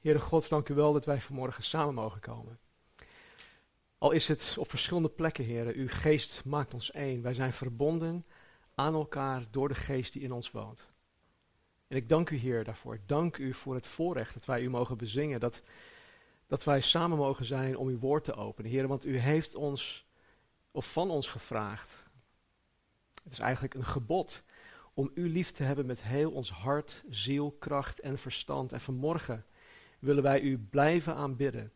Heere God, dank u wel dat wij vanmorgen samen mogen komen. Al is het op verschillende plekken, Heere, uw geest maakt ons één. Wij zijn verbonden aan elkaar door de geest die in ons woont. En ik dank u, Heer, daarvoor. Dank u voor het voorrecht dat wij u mogen bezingen. Dat, dat wij samen mogen zijn om uw woord te openen. Heer, want u heeft ons, of van ons gevraagd. Het is eigenlijk een gebod om u lief te hebben met heel ons hart, ziel, kracht en verstand. En vanmorgen willen wij u blijven aanbidden.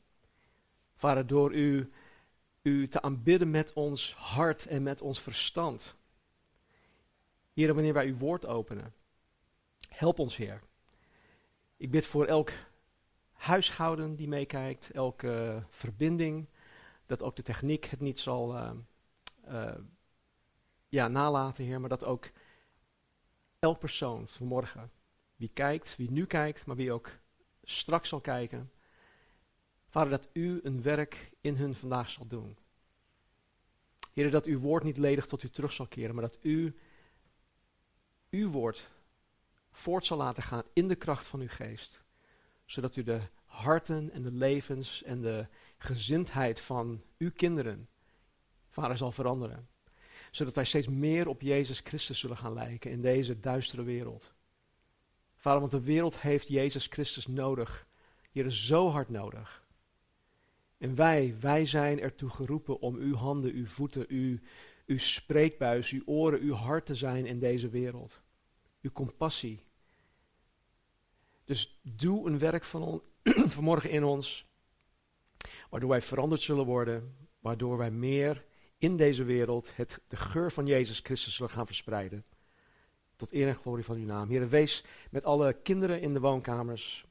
Vader, door u, u te aanbidden met ons hart en met ons verstand. Heer, wanneer wij uw woord openen, help ons, Heer. Ik bid voor elk huishouden die meekijkt, elke verbinding, dat ook de techniek het niet zal uh, uh, ja, nalaten, Heer, maar dat ook elk persoon vanmorgen, wie kijkt, wie nu kijkt, maar wie ook straks zal kijken. Vader, dat u een werk in hun vandaag zal doen. Heer, dat uw woord niet ledig tot u terug zal keren, maar dat u uw woord voort zal laten gaan in de kracht van uw geest. Zodat u de harten en de levens en de gezindheid van uw kinderen, vader, zal veranderen. Zodat wij steeds meer op Jezus Christus zullen gaan lijken in deze duistere wereld. Vader, want de wereld heeft Jezus Christus nodig. Hier is zo hard nodig. En wij, wij zijn ertoe geroepen om uw handen, uw voeten, uw, uw spreekbuis, uw oren, uw hart te zijn in deze wereld. Uw compassie. Dus doe een werk van on, vanmorgen in ons, waardoor wij veranderd zullen worden, waardoor wij meer in deze wereld het, de geur van Jezus Christus zullen gaan verspreiden. Tot eer en glorie van uw naam. Heer, wees met alle kinderen in de woonkamers.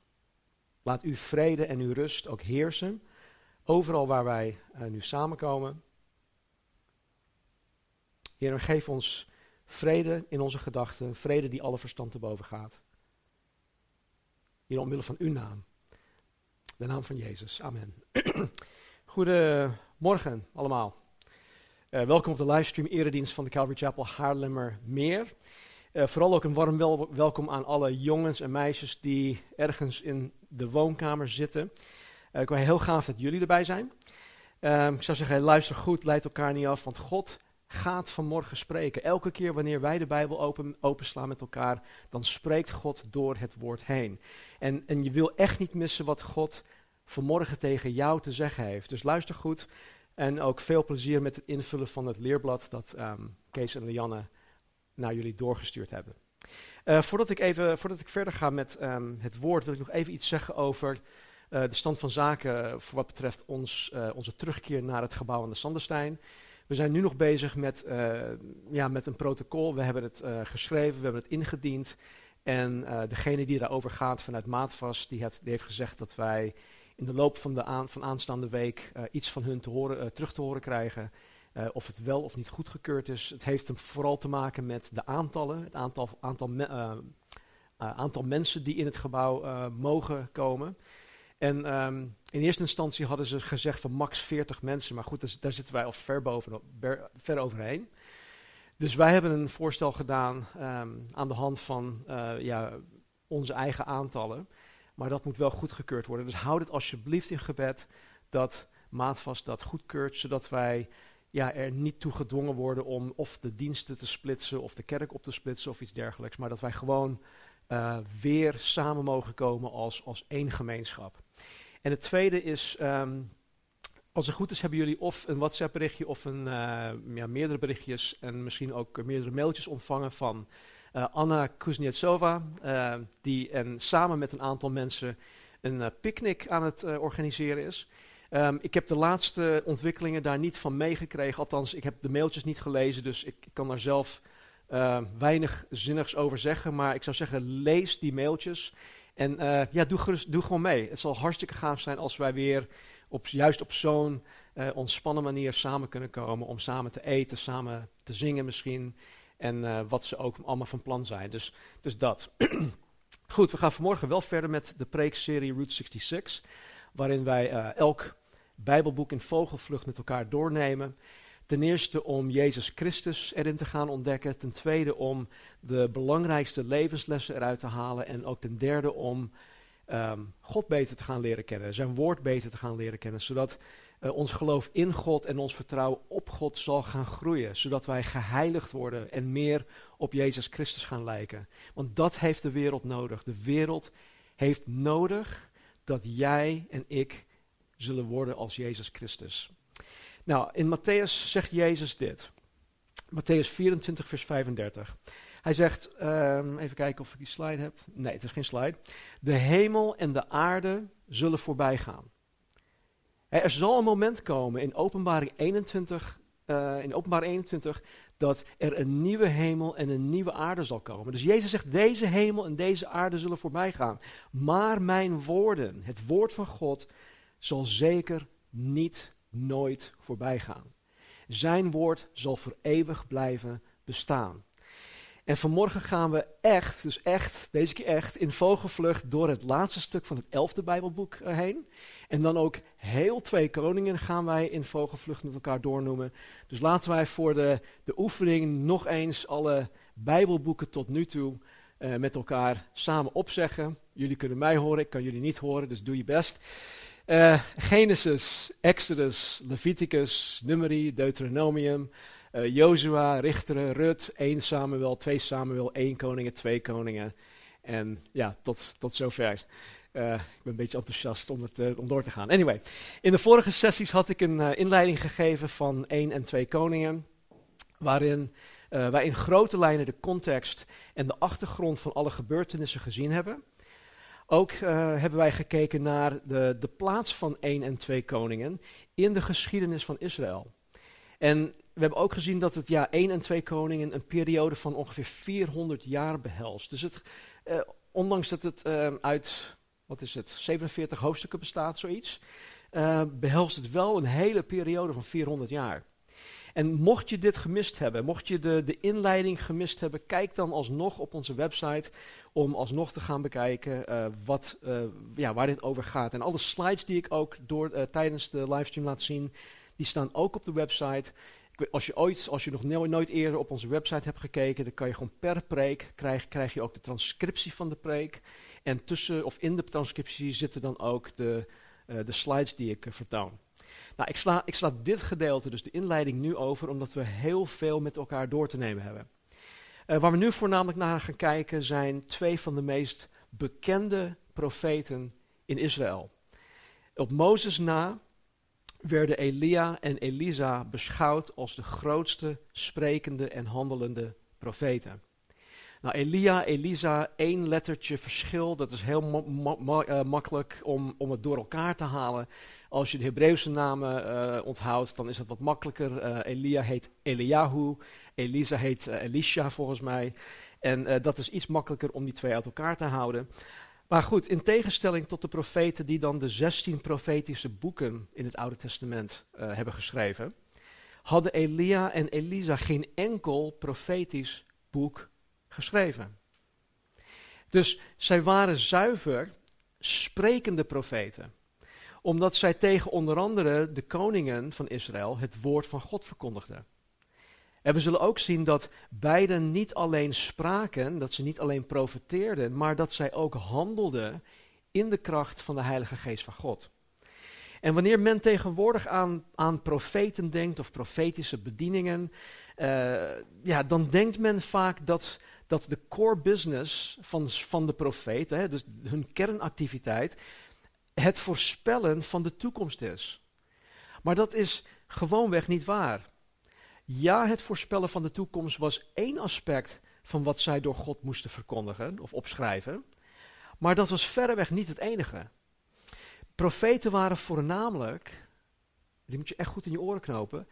Laat uw vrede en uw rust ook heersen. Overal waar wij uh, nu samenkomen. Heer, geef ons vrede in onze gedachten. Vrede die alle verstand te boven gaat. Hier omwille van uw naam. De naam van Jezus. Amen. Goedemorgen allemaal. Uh, welkom op de livestream eredienst van de Calvary Chapel Haarlemmer Meer. Uh, vooral ook een warm wel welkom aan alle jongens en meisjes die ergens in de woonkamer zitten. Uh, ik wil heel gaaf dat jullie erbij zijn. Uh, ik zou zeggen, luister goed, leid elkaar niet af, want God gaat vanmorgen spreken. Elke keer wanneer wij de Bijbel open, openslaan met elkaar, dan spreekt God door het woord heen. En, en je wil echt niet missen wat God vanmorgen tegen jou te zeggen heeft. Dus luister goed en ook veel plezier met het invullen van het leerblad dat um, Kees en Lianne naar jullie doorgestuurd hebben. Uh, voordat, ik even, voordat ik verder ga met um, het woord, wil ik nog even iets zeggen over uh, de stand van zaken voor wat betreft ons, uh, onze terugkeer naar het gebouw aan de Sanderstein. We zijn nu nog bezig met, ja, met een protocol. We hebben het geschreven, we hebben het ingediend. En degene die daarover gaat vanuit Maatvast, die, die, heeft gezegd dat wij in de loop van de aan, van aanstaande week iets van hun te horen, terug te horen krijgen. Uh, of het wel of niet goedgekeurd is. Het heeft hem vooral te maken met de aantallen, het aantal, aantal, me, uh, uh, aantal mensen die in het gebouw mogen komen. En um, in eerste instantie hadden ze gezegd van max 40 mensen, maar goed, daar zitten wij al ver, boven, ver overheen. Dus wij hebben een voorstel gedaan um, aan de hand van ja, onze eigen aantallen. Maar dat moet wel goedgekeurd worden. Dus houd het alsjeblieft in gebed dat Maatvast dat goedkeurt, zodat wij ja, er niet toe gedwongen worden om of de diensten te splitsen of de kerk op te splitsen of iets dergelijks. Maar dat wij gewoon uh, weer samen mogen komen als, als één gemeenschap. En het tweede is, um, als het goed is hebben jullie of een WhatsApp berichtje of een, uh, ja, meerdere berichtjes en misschien ook meerdere mailtjes ontvangen van uh, Anna Kuznetsova. die en samen met een aantal mensen een picknick aan het organiseren is. Um, ik heb de laatste ontwikkelingen daar niet van meegekregen. Althans, ik heb de mailtjes niet gelezen, dus ik, kan daar zelf uh, weinig zinnigs over zeggen. Maar ik zou zeggen, lees die mailtjes. En uh, ja, doe, gerust, doe gewoon mee. Het zal hartstikke gaaf zijn als wij weer op, juist op zo'n uh, ontspannen manier samen kunnen komen. Om samen te eten, samen te zingen misschien. En uh, wat ze ook allemaal van plan zijn. Dus, dus dat. Goed, we gaan vanmorgen wel verder met de preekserie Route 66. Waarin wij elk Bijbelboek in vogelvlucht met elkaar doornemen. Ten eerste om Jezus Christus erin te gaan ontdekken. Ten tweede om de belangrijkste levenslessen eruit te halen. En ook ten derde om um, God beter te gaan leren kennen. Zijn woord beter te gaan leren kennen. Zodat uh, ons geloof in God en ons vertrouwen op God zal gaan groeien. Zodat wij geheiligd worden en meer op Jezus Christus gaan lijken. Want dat heeft de wereld nodig. De wereld heeft nodig dat jij en ik zullen worden als Jezus Christus. Nou, in Matthäus zegt Jezus dit. Matthäus 24, vers 35. Hij zegt, um, even kijken of ik die slide heb. Nee, het is geen slide. De hemel en de aarde zullen voorbij gaan. Er zal een moment komen in openbaring 21, uh, in openbaring 21 dat er een nieuwe hemel en een nieuwe aarde zal komen. Dus Jezus zegt, deze hemel en deze aarde zullen voorbij gaan. Maar mijn woorden, het woord van God, zal zeker niet nooit voorbij gaan. Zijn woord zal voor eeuwig blijven bestaan. En vanmorgen gaan we echt, dus echt, deze keer echt, in vogelvlucht door het laatste stuk van het elfde Bijbelboek eh, heen. En dan ook heel twee koningen gaan wij in vogelvlucht met elkaar doornoemen. Dus laten wij voor de, de oefening nog eens alle Bijbelboeken tot nu toe uh, met elkaar samen opzeggen. Jullie kunnen mij horen, ik kan jullie niet horen, dus doe je best. Uh, Genesis, Exodus, Leviticus, Numeri, Deuteronomium, uh, Jozua, Richteren, Rut, 1 Samuel, 2 Samuel, 1 Koningen, 2 Koningen. En ja, tot, tot zover. Uh, ik ben een beetje enthousiast om, het, om door te gaan. Anyway, in de vorige sessies had ik een inleiding gegeven van 1 en 2 Koningen. Waarin wij in grote lijnen de context en de achtergrond van alle gebeurtenissen gezien hebben. Ook uh, hebben wij gekeken naar de, de plaats van 1 en 2 koningen in de geschiedenis van Israël. En we hebben ook gezien dat het ja, 1 en 2 koningen een periode van ongeveer 400 jaar behelst. Dus het, uh, ondanks dat het uh, uit, wat is het, 47 hoofdstukken bestaat, zoiets, behelst het wel een hele periode van 400 jaar. En mocht je dit gemist hebben, mocht je de, de inleiding gemist hebben, kijk dan alsnog op onze website om alsnog te gaan bekijken uh, wat, uh, ja, waar dit over gaat. En alle slides die ik ook door, uh, tijdens de livestream laat zien, die staan ook op de website. Als je ooit, als je nog nooit, nooit eerder op onze website hebt gekeken, dan kan je gewoon per preek, krijg, krijg je ook de transcriptie van de preek. En tussen, of in de transcriptie zitten dan ook de, de slides die ik vertoon. Nou, ik sla, ik sla dit gedeelte, dus de inleiding, nu over, omdat we heel veel met elkaar door te nemen hebben. Uh, waar we nu voornamelijk naar gaan kijken zijn twee van de meest bekende profeten in Israël. Op Mozes na werden Elia en Elisa beschouwd als de grootste sprekende en handelende profeten. Nou, Elia, Elisa, één lettertje verschil, dat is heel uh, makkelijk om, om het door elkaar te halen. Als je de Hebreeuwse namen uh, onthoudt, dan is het wat makkelijker. Elia heet Eliahu, Elisa heet uh, Elisha volgens mij. En dat is iets makkelijker om die twee uit elkaar te houden. Maar goed, in tegenstelling tot de profeten die dan de 16 profetische boeken in het Oude Testament hebben geschreven, hadden Elia en Elisa geen enkel profetisch boek geschreven. Dus zij waren zuiver sprekende profeten omdat zij tegen onder andere de koningen van Israël het woord van God verkondigden. En we zullen ook zien dat beiden niet alleen spraken, dat ze niet alleen profeteerden, maar dat zij ook handelden in de kracht van de Heilige Geest van God. En wanneer men tegenwoordig aan, aan profeten denkt of profetische bedieningen, uh, ja, dan denkt men vaak dat, dat de core business van, van de profeten, dus hun kernactiviteit, het voorspellen van de toekomst is. Maar dat is gewoonweg niet waar. Ja, het voorspellen van de toekomst was één aspect van wat zij door God moesten verkondigen of opschrijven. Maar dat was verreweg niet het enige. Profeten waren voornamelijk, die moet je echt goed in je oren knopen.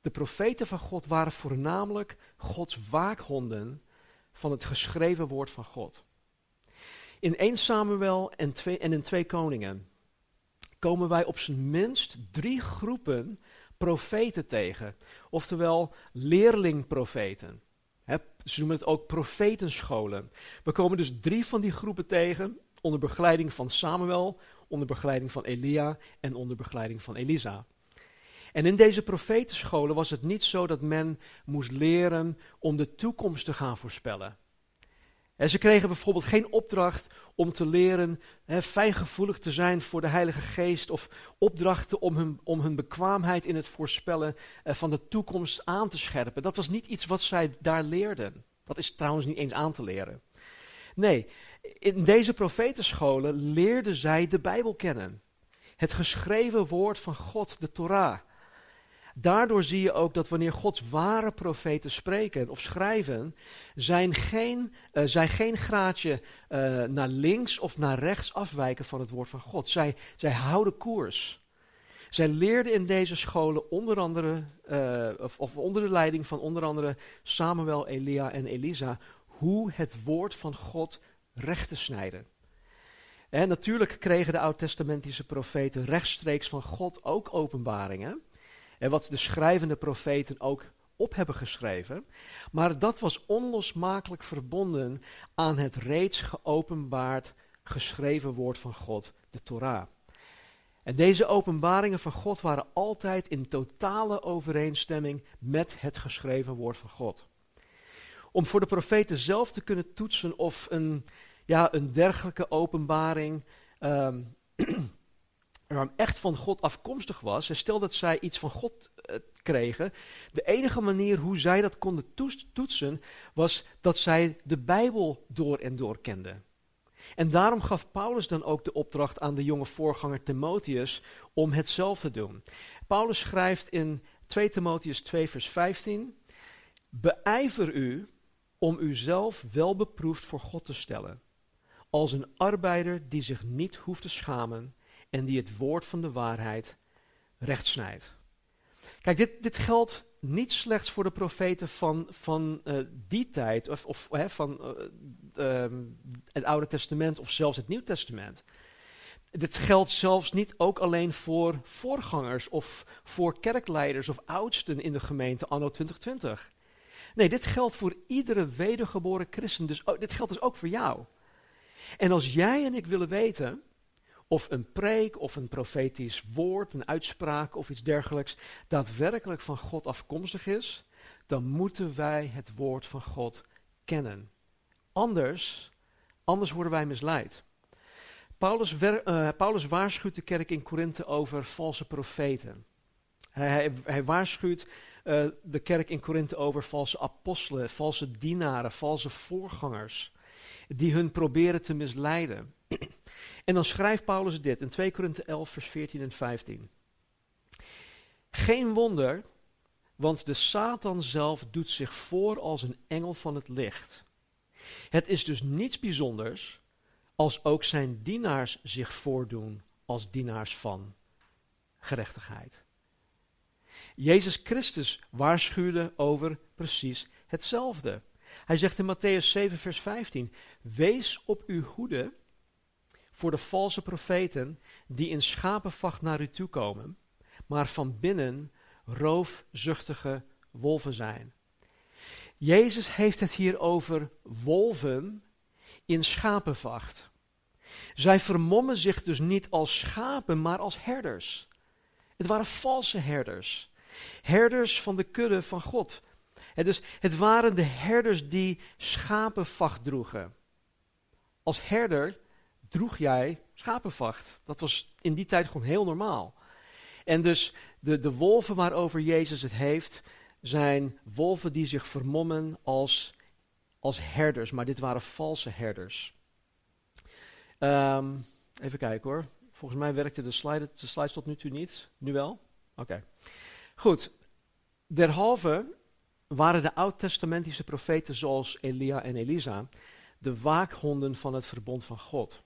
De profeten van God waren voornamelijk Gods waakhonden van het geschreven woord van God. In 1 Samuel en, twee, en in 2 Koningen komen wij op zijn minst drie groepen profeten tegen. Oftewel leerlingprofeten. Ze noemen het ook profetenscholen. We komen dus drie van die groepen tegen onder begeleiding van Samuel, onder begeleiding van Elia en onder begeleiding van Elisa. En in deze profetenscholen was het niet zo dat men moest leren om de toekomst te gaan voorspellen. En ze kregen bijvoorbeeld geen opdracht om te leren hè, fijngevoelig te zijn voor de Heilige Geest of opdrachten om hun, om hun bekwaamheid in het voorspellen eh, van de toekomst aan te scherpen. Dat was niet iets wat zij daar leerden. Dat is trouwens niet eens aan te leren. Nee, in deze profetenscholen leerden zij de Bijbel kennen. Het geschreven woord van God, de Torah. Daardoor zie je ook dat wanneer Gods ware profeten spreken of schrijven, zijn geen, uh, zij geen graadje uh, naar links of naar rechts afwijken van het woord van God. Zij, zij houden koers. Zij leerden in deze scholen onder andere, uh, of, onder de leiding van onder andere Samuel, Elia en Elisa, hoe het woord van God recht te snijden. En natuurlijk kregen de oud-testamentische profeten rechtstreeks van God ook openbaringen. En wat de schrijvende profeten ook op hebben geschreven. Maar dat was onlosmakelijk verbonden aan het reeds geopenbaard geschreven woord van God, de Torah. En deze openbaringen van God waren altijd in totale overeenstemming met het geschreven woord van God. Om voor de profeten zelf te kunnen toetsen of een, ja, een dergelijke openbaring um, echt van God afkomstig was, en stel dat zij iets van God uh, kregen, de enige manier hoe zij dat konden toetsen, was dat zij de Bijbel door en door kenden. En daarom gaf Paulus dan ook de opdracht aan de jonge voorganger Timotheus om hetzelfde te doen. Paulus schrijft in 2 Timotheus 2 vers 15, Beijver u om uzelf wel beproefd voor God te stellen, als een arbeider die zich niet hoeft te schamen en die het woord van de waarheid rechtsnijdt. Kijk, dit, dit geldt niet slechts voor de profeten van, van uh, die tijd, of, of hè, van uh, uh, het Oude Testament of zelfs het Nieuw Testament. Dit geldt zelfs niet ook alleen voor voorgangers of voor kerkleiders of oudsten in de gemeente anno 2020. Nee, dit geldt voor iedere wedergeboren christen. Dus oh, dit geldt dus ook voor jou. En als jij en ik willen weten of een preek of een profetisch woord, een uitspraak of iets dergelijks daadwerkelijk van God afkomstig is, dan moeten wij het woord van God kennen. Anders, anders worden wij misleid. Paulus, uh, Paulus waarschuwt de kerk in Korinthe over valse profeten. Hij, hij, waarschuwt uh, de kerk in Korinthe over valse apostelen, valse dienaren, valse voorgangers, die hun proberen te misleiden. En dan schrijft Paulus dit in 2 Korinthe 11, vers 14 en 15. Geen wonder, want de Satan zelf doet zich voor als een engel van het licht. Het is dus niets bijzonders als ook zijn dienaars zich voordoen als dienaars van gerechtigheid. Jezus Christus waarschuwde over precies hetzelfde. Hij zegt in Matthäus 7, vers 15: Wees op uw hoede voor de valse profeten die in schapenvacht naar u toe komen, maar van binnen roofzuchtige wolven zijn. Jezus heeft het hier over wolven in schapenvacht. Zij vermommen zich dus niet als schapen, maar als herders. Het waren valse herders. Herders van de kudde van God. Dus, het waren de herders die schapenvacht droegen. Als herder droeg jij schapenvacht. Dat was in die tijd gewoon heel normaal. En dus de, de wolven waarover Jezus het heeft, zijn wolven die zich vermommen als, als herders. Maar dit waren valse herders. Um, even kijken hoor. Volgens mij werkte de, slide, de slides tot nu toe niet. Nu wel? Oké. Goed. Derhalve waren de oud-testamentische profeten zoals Elia en Elisa de waakhonden van het verbond van God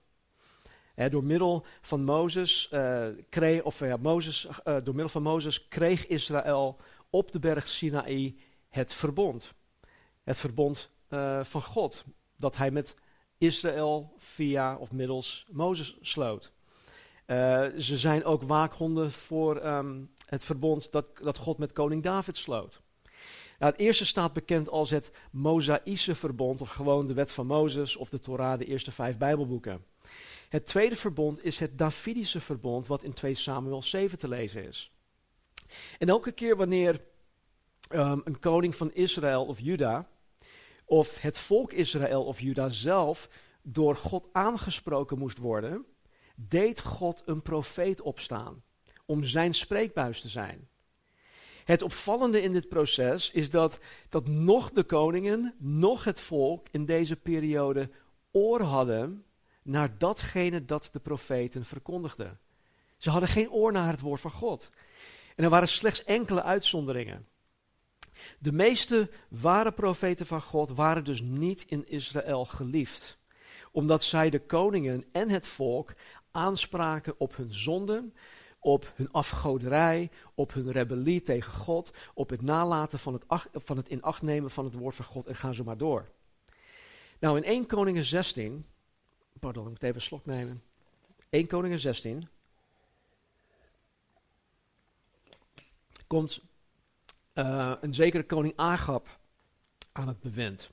door middel van Mozes, uh, kreeg, of ja, Mozes, uh, door middel van Mozes kreeg Israël op de berg Sinaï het verbond. Het verbond uh, van God, dat hij met Israël via of middels Mozes sloot. Ze zijn ook waakhonden voor um, het verbond dat, dat God met koning David sloot. Nou, het eerste staat bekend als het Mosaïsche verbond, of gewoon de wet van Mozes of de Torah, de eerste vijf Bijbelboeken. Het tweede verbond is het Davidische verbond, wat in 2 Samuel 7 te lezen is. En elke keer wanneer um, een koning van Israël of Juda, of het volk Israël of Juda zelf, door God aangesproken moest worden, deed God een profeet opstaan om zijn spreekbuis te zijn. Het opvallende in dit proces is dat, dat nog de koningen, nog het volk in deze periode oor hadden naar datgene dat de profeten verkondigden. Ze hadden geen oor naar het woord van God. En er waren slechts enkele uitzonderingen. De meeste ware profeten van God waren dus niet in Israël geliefd, omdat zij de koningen en het volk aanspraken op hun zonden, op hun afgoderij, op hun rebellie tegen God, op het nalaten van het, van het in acht nemen van het woord van God en gaan zo maar door. Nou, in 1 Koningen 16, pardon, ik moet even een slok nemen. 1 Koningen 16 komt uh, een zekere koning Agab aan het bewind.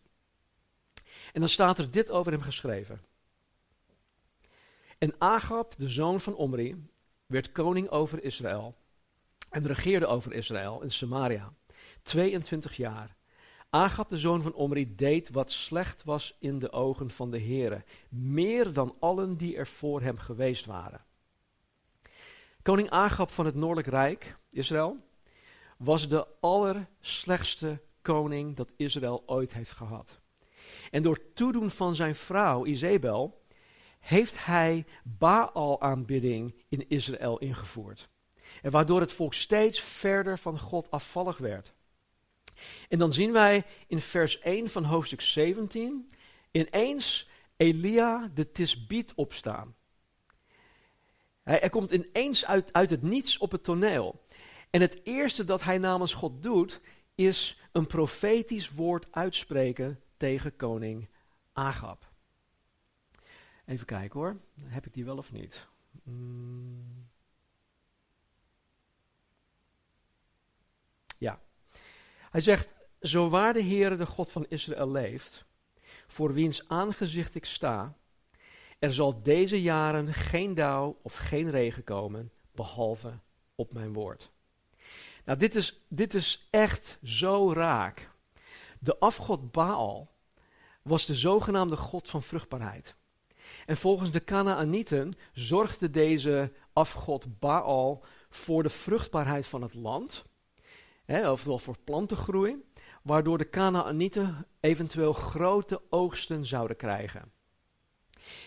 En dan staat er dit over hem geschreven. En Agab, de zoon van Omri, werd koning over Israël en regeerde over Israël in Samaria. 22 jaar. Agab, de zoon van Omri, deed wat slecht was in de ogen van de Heere, meer dan allen die er voor hem geweest waren. Koning Agab van het Noordelijk Rijk, Israël, was de allerslechtste koning dat Israël ooit heeft gehad. En door toedoen van zijn vrouw Izebel heeft hij Baal-aanbidding in Israël ingevoerd. En waardoor het volk steeds verder van God afvallig werd. En dan zien wij in vers 1 van hoofdstuk 17 ineens Elia de Tisbiet opstaan. Hij, hij komt ineens uit, uit het niets op het toneel. En het eerste dat hij namens God doet, is een profetisch woord uitspreken tegen koning Agab. Even kijken hoor, heb ik die wel of niet? Hmm. Ja. Hij zegt, zo waar de Heere de God van Israël leeft, voor wiens aangezicht ik sta, er zal deze jaren geen dauw of geen regen komen, behalve op mijn woord. Nou, dit is, dit is echt zo raak. De afgod Baal was de zogenaamde god van vruchtbaarheid. En volgens de Canaanieten zorgde deze afgod Baal voor de vruchtbaarheid van het land, hè, oftewel voor plantengroei, waardoor de Canaanieten eventueel grote oogsten zouden krijgen.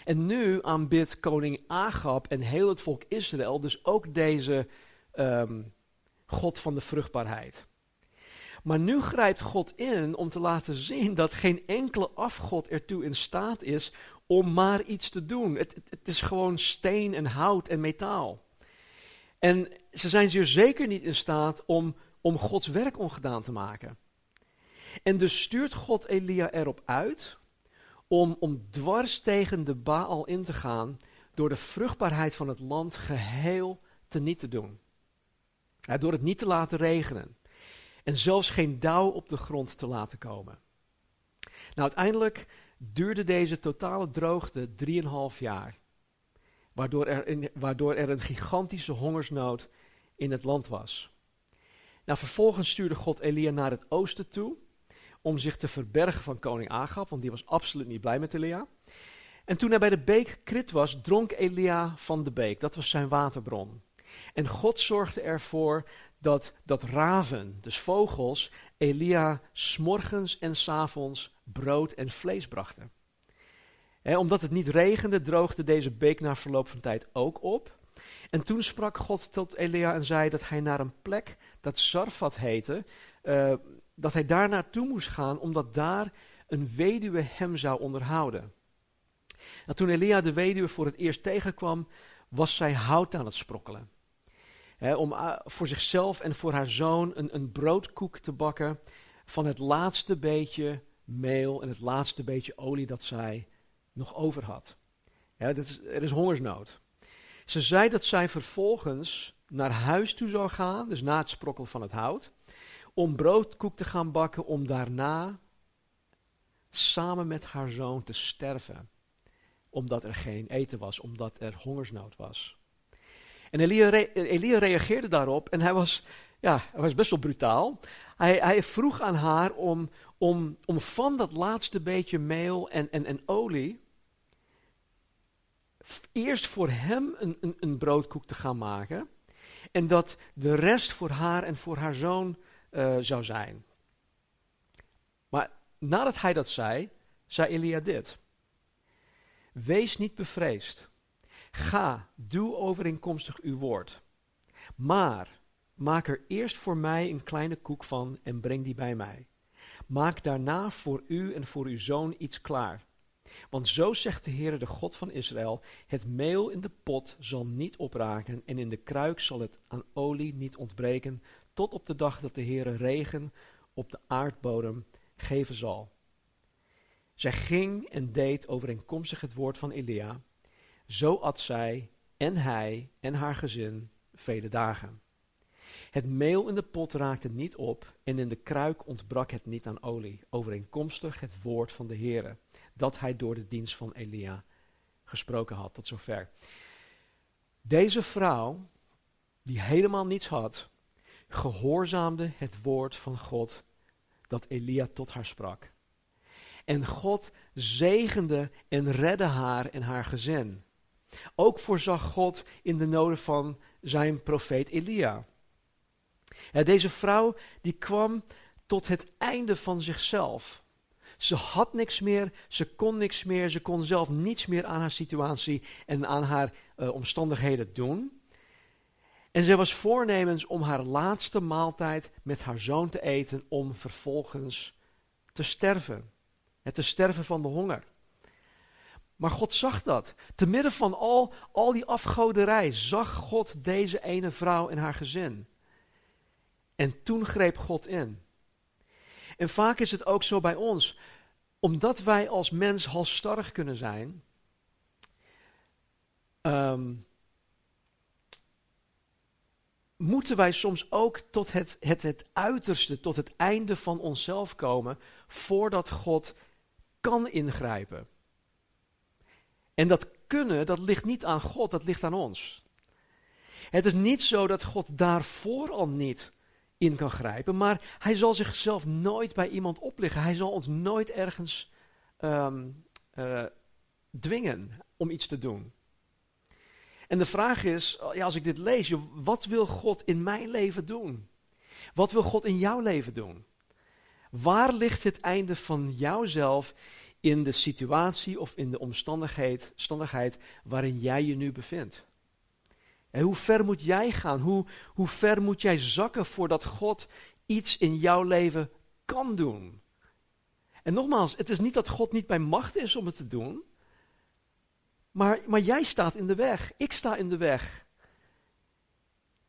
En nu aanbidt koning Agab en heel het volk Israël dus ook deze um, God van de vruchtbaarheid. Maar nu grijpt God in om te laten zien dat geen enkele afgod ertoe in staat is om maar iets te doen. Het, het, is gewoon steen en hout en metaal. En ze zijn zeer zeker niet in staat om, om Gods werk ongedaan te maken. En dus stuurt God Elia erop uit om, om dwars tegen de Baal in te gaan door de vruchtbaarheid van het land geheel te niet te doen door het niet te laten regenen. En zelfs geen dauw op de grond te laten komen. Nou, uiteindelijk duurde deze totale droogte 3,5 jaar. Waardoor er, waardoor er een gigantische hongersnood in het land was. Nou, vervolgens stuurde God Elia naar het oosten toe. Om zich te verbergen van koning Agab, want die was absoluut niet blij met Elia. En toen hij bij de beek Krit was, dronk Elia van de beek. Dat was zijn waterbron. En God zorgde ervoor dat, dat raven, dus vogels, Elia s'morgens en s'avonds brood en vlees brachten. omdat het niet regende, droogde deze beek na verloop van tijd ook op. En toen sprak God tot Elia en zei dat hij naar een plek dat Sarfat heette, uh, dat hij daar naartoe moest gaan, omdat daar een weduwe hem zou onderhouden. Nou, toen Elia de weduwe voor het eerst tegenkwam, was zij hout aan het sprokkelen om uh, voor zichzelf en voor haar zoon een, een broodkoek te bakken van het laatste beetje meel en het laatste beetje olie dat zij nog over had. Is, er is hongersnood. Ze zei dat zij vervolgens naar huis toe zou gaan, dus na het sprokkelen van het hout, om broodkoek te gaan bakken, om daarna samen met haar zoon te sterven. Omdat er geen eten was, omdat er hongersnood was. En Elia, Elia reageerde daarop en hij was, ja, hij was best wel brutaal. Hij, hij vroeg aan haar om, om, om van dat laatste beetje meel en, en, en olie eerst voor hem een, een, een, broodkoek te gaan maken. En dat de rest voor haar en voor haar zoon uh, zou zijn. Maar nadat hij dat zei, zei Elia dit. Wees niet bevreesd. Ga, doe overeenkomstig uw woord. Maar maak er eerst voor mij een kleine koek van en breng die bij mij. Maak daarna voor u en voor uw zoon iets klaar. Want zo zegt de Heer, de God van Israël: Het meel in de pot zal niet opraken en in de kruik zal het aan olie niet ontbreken, tot op de dag dat de Heer regen op de aardbodem geven zal. Zij ging en deed overeenkomstig het woord van Elia. Zo at zij en hij en haar gezin vele dagen. Het meel in de pot raakte niet op en in de kruik ontbrak het niet aan olie, overeenkomstig het woord van de Heere, dat hij door de dienst van Elia gesproken had, tot zover. Deze vrouw, die helemaal niets had, gehoorzaamde het woord van God dat Elia tot haar sprak. En God zegende en redde haar en haar gezin. Ook voorzag God in de noden van zijn profeet Elia. deze vrouw die kwam tot het einde van zichzelf. Ze had niks meer, ze kon niks meer, ze kon zelf niets meer aan haar situatie en aan haar uh, omstandigheden doen. En zij was voornemens om haar laatste maaltijd met haar zoon te eten om vervolgens te sterven. Het te sterven van de honger. Maar God zag dat. Te midden van al, al die afgoderij zag God deze ene vrouw en haar gezin. En toen greep God in. En vaak is het ook zo bij ons. Omdat wij als mens halstarrig kunnen zijn. Um, moeten wij soms ook tot het, het, het uiterste, tot het einde van onszelf komen, voordat God kan ingrijpen. En dat kunnen, dat ligt niet aan God, dat ligt aan ons. Het is niet zo dat God daarvoor al niet in kan grijpen, maar hij zal zichzelf nooit bij iemand opleggen. Hij zal ons nooit ergens um, uh, dwingen om iets te doen. En de vraag is, ja, als ik dit lees, wat wil God in mijn leven doen? Wat wil God in jouw leven doen? Waar ligt het einde van jouzelf in de situatie of in de omstandigheid waarin jij je nu bevindt? En hoe ver moet jij gaan? Hoe, hoe ver moet jij zakken voordat God iets in jouw leven kan doen? En nogmaals, het is niet dat God niet bij macht is om het te doen. Maar, maar jij staat in de weg. Ik sta in de weg.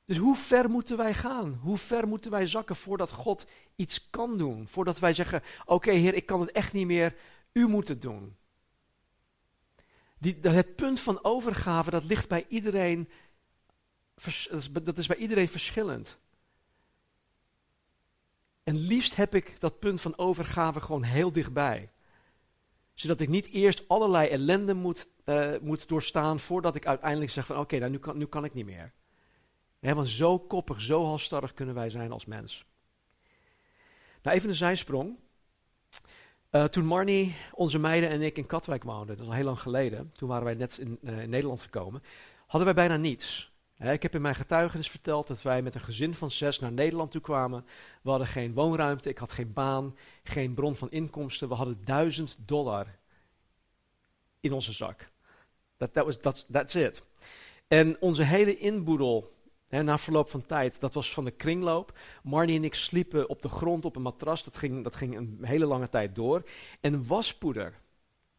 Dus hoe ver moeten wij gaan? Hoe ver moeten wij zakken voordat God iets kan doen? Voordat wij zeggen: Oké, Heer, ik kan het echt niet meer. U moet het doen. Die, het punt van overgave, dat ligt bij iedereen. Dat is bij iedereen verschillend. En liefst heb ik dat punt van overgave gewoon heel dichtbij zodat ik niet eerst allerlei ellende moet, uh, moet doorstaan voordat ik uiteindelijk zeg van oké, nou, nu, kan, nu kan ik niet meer. want zo koppig, zo halstarrig kunnen wij zijn als mens. Nou, even een zijsprong. Uh, toen Marnie, onze meiden en ik in Katwijk woonden, dat is al heel lang geleden, toen waren wij net in, uh, in Nederland gekomen, hadden wij bijna niets ik heb in mijn getuigenis verteld dat wij met een gezin van zes naar Nederland toe kwamen. We hadden geen woonruimte, ik had geen baan, geen bron van inkomsten. We hadden duizend dollar in onze zak. Dat that was, that's, that's it. En onze hele inboedel, na verloop van tijd, dat was van de kringloop. Marnie en ik sliepen op de grond op een matras, dat ging, dat ging een hele lange tijd door. En waspoeder,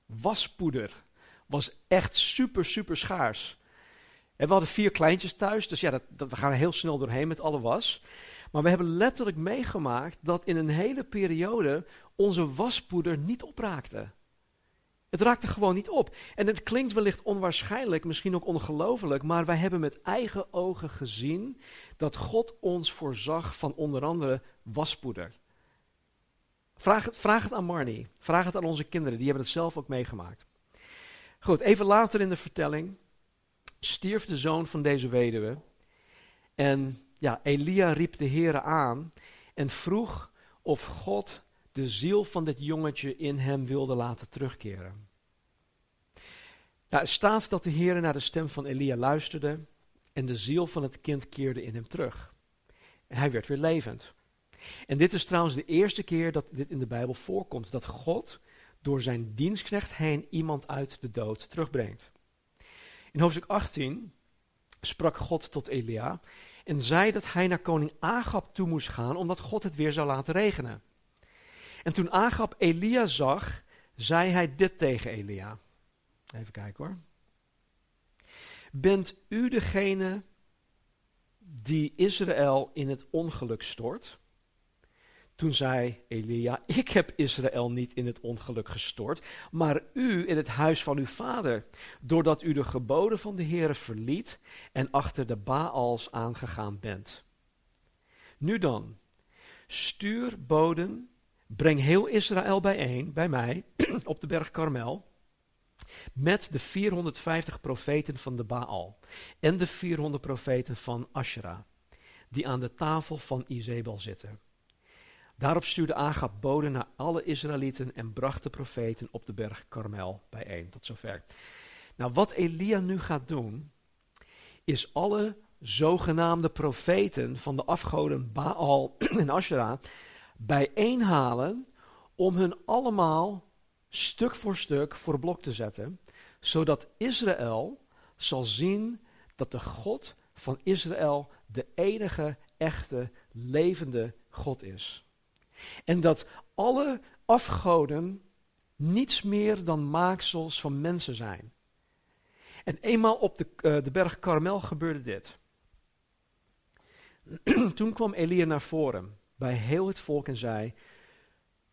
waspoeder was echt super, super schaars. We hadden vier kleintjes thuis, dus ja, dat, dat, we gaan heel snel doorheen met alle was. Maar we hebben letterlijk meegemaakt dat in een hele periode onze waspoeder niet opraakte. Het raakte gewoon niet op. En het klinkt wellicht onwaarschijnlijk, misschien ook ongelooflijk, maar wij hebben met eigen ogen gezien dat God ons voorzag van onder andere waspoeder. Vraag het, vraag het aan Marnie, vraag het aan onze kinderen, die hebben het zelf ook meegemaakt. Goed, even later in de vertelling stierf de zoon van deze weduwe. En ja, Elia riep de Heere aan en vroeg of God de ziel van dit jongetje in hem wilde laten terugkeren. Nou, er staat dat de Heer naar de stem van Elia luisterde en de ziel van het kind keerde in hem terug. En hij werd weer levend. En dit is trouwens de eerste keer dat dit in de Bijbel voorkomt, dat God door zijn dienstknecht heen iemand uit de dood terugbrengt. In hoofdstuk 18 sprak God tot Elia en zei dat hij naar koning Agab toe moest gaan, omdat God het weer zou laten regenen. En toen Agab Elia zag, zei hij dit tegen Elia. Even kijken hoor. Bent u degene die Israël in het ongeluk stort? Toen zei Elia, ik heb Israël niet in het ongeluk gestort, maar u in het huis van uw vader, doordat u de geboden van de Heere verliet en achter de Baals aangegaan bent. Nu dan, stuur boden, breng heel Israël bijeen, bij mij, op de berg Karmel, met de 450 profeten van de Baal en de 400 profeten van Asherah, die aan de tafel van Izebel zitten. Daarop stuurde Agab boden naar alle Israëlieten en bracht de profeten op de berg Karmel bijeen. Tot zover. Nou, wat Elia nu gaat doen, is alle zogenaamde profeten van de afgoden Baal en Asherah bijeenhalen om hun allemaal stuk voor stuk voor blok te zetten, zodat Israël zal zien dat de God van Israël de enige echte levende God is. En dat alle afgoden niets meer dan maaksels van mensen zijn. En eenmaal op de, uh, de berg Karmel gebeurde dit. Toen kwam Elia naar voren bij heel het volk en zei: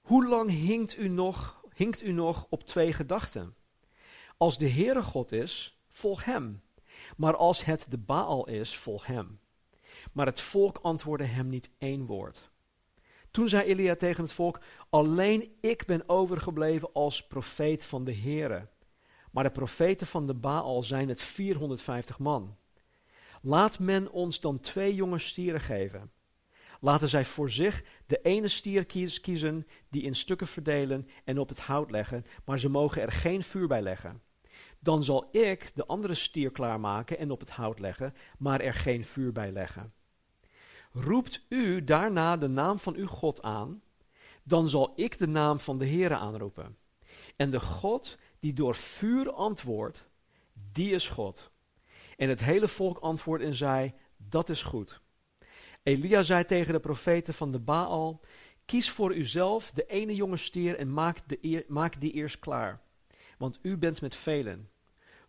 Hoe lang hinkt u nog, hinkt u nog op twee gedachten? Als de Heere God is, volg hem. Maar als het de Baal is, volg hem. Maar het volk antwoordde hem niet één woord. Toen zei Elia tegen het volk: Alleen ik ben overgebleven als profeet van de Heere. Maar de profeten van de Baal zijn het 450 man. Laat men ons dan twee jonge stieren geven. Laten zij voor zich de ene stier kiezen, die in stukken verdelen en op het hout leggen, maar ze mogen er geen vuur bij leggen. Dan zal ik de andere stier klaarmaken en op het hout leggen, maar er geen vuur bij leggen. Roept u daarna de naam van uw God aan, dan zal ik de naam van de Heere aanroepen. En de God die door vuur antwoordt, die is God. En het hele volk antwoordde en zei, dat is goed. Elia zei tegen de profeten van de Baal, kies voor uzelf de ene jonge stier en maak, de maak die eerst klaar. Want u bent met velen.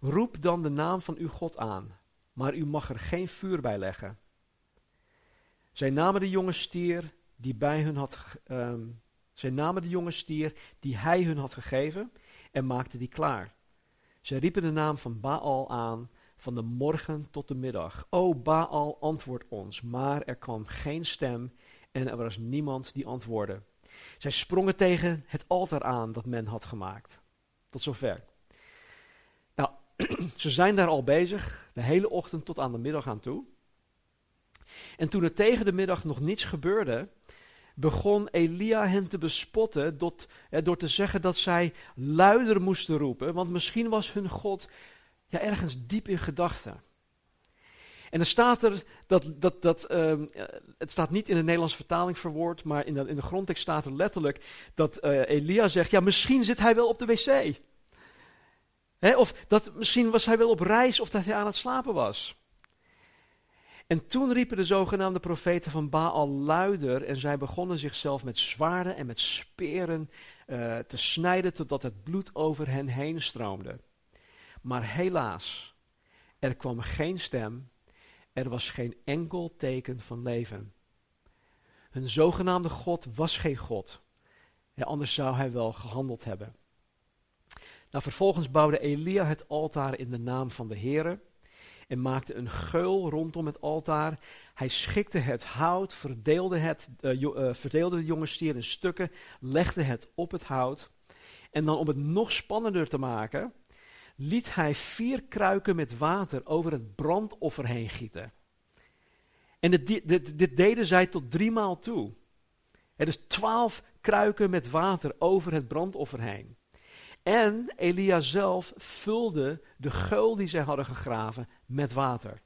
Roep dan de naam van uw God aan, maar u mag er geen vuur bij leggen. Zij namen de jonge stier die bij hun had, zij namen de jonge stier die hij hun had gegeven en maakten die klaar. Zij riepen de naam van Baal aan van de morgen tot de middag. O Baal, antwoord ons. Maar er kwam geen stem en er was niemand die antwoordde. Zij sprongen tegen het altaar aan dat men had gemaakt. Tot zover. Nou, ze zijn daar al bezig, de hele ochtend tot aan de middag aan toe. En toen er tegen de middag nog niets gebeurde, begon Elia hen te bespotten door, te zeggen dat zij luider moesten roepen, want misschien was hun God ja, ergens diep in gedachten. En dan staat er, dat, dat, dat, uh, het staat niet in de Nederlandse vertaling verwoord, maar in de, in de grondtekst staat er letterlijk dat uh, Elia zegt, ja misschien zit hij wel op de wc. Hè, of dat misschien was hij wel op reis of dat hij aan het slapen was. En toen riepen de zogenaamde profeten van Baal luider en zij begonnen zichzelf met zwaarden en met speren uh, te snijden totdat het bloed over hen heen stroomde. Maar helaas, er kwam geen stem, er was geen enkel teken van leven. Hun zogenaamde God was geen God, anders zou hij wel gehandeld hebben. Nou, vervolgens bouwde Elia het altaar in de naam van de Heere en maakte een geul rondom het altaar. Hij schikte het hout, verdeelde, het, uh, verdeelde de jonge stier in stukken, legde het op het hout. En dan om het nog spannender te maken, liet hij vier kruiken met water over het brandoffer heen gieten. En dit, dit, dit deden zij tot driemaal toe. Het is twaalf kruiken met water over het brandoffer heen. En Elia zelf vulde de geul die zij hadden gegraven met water.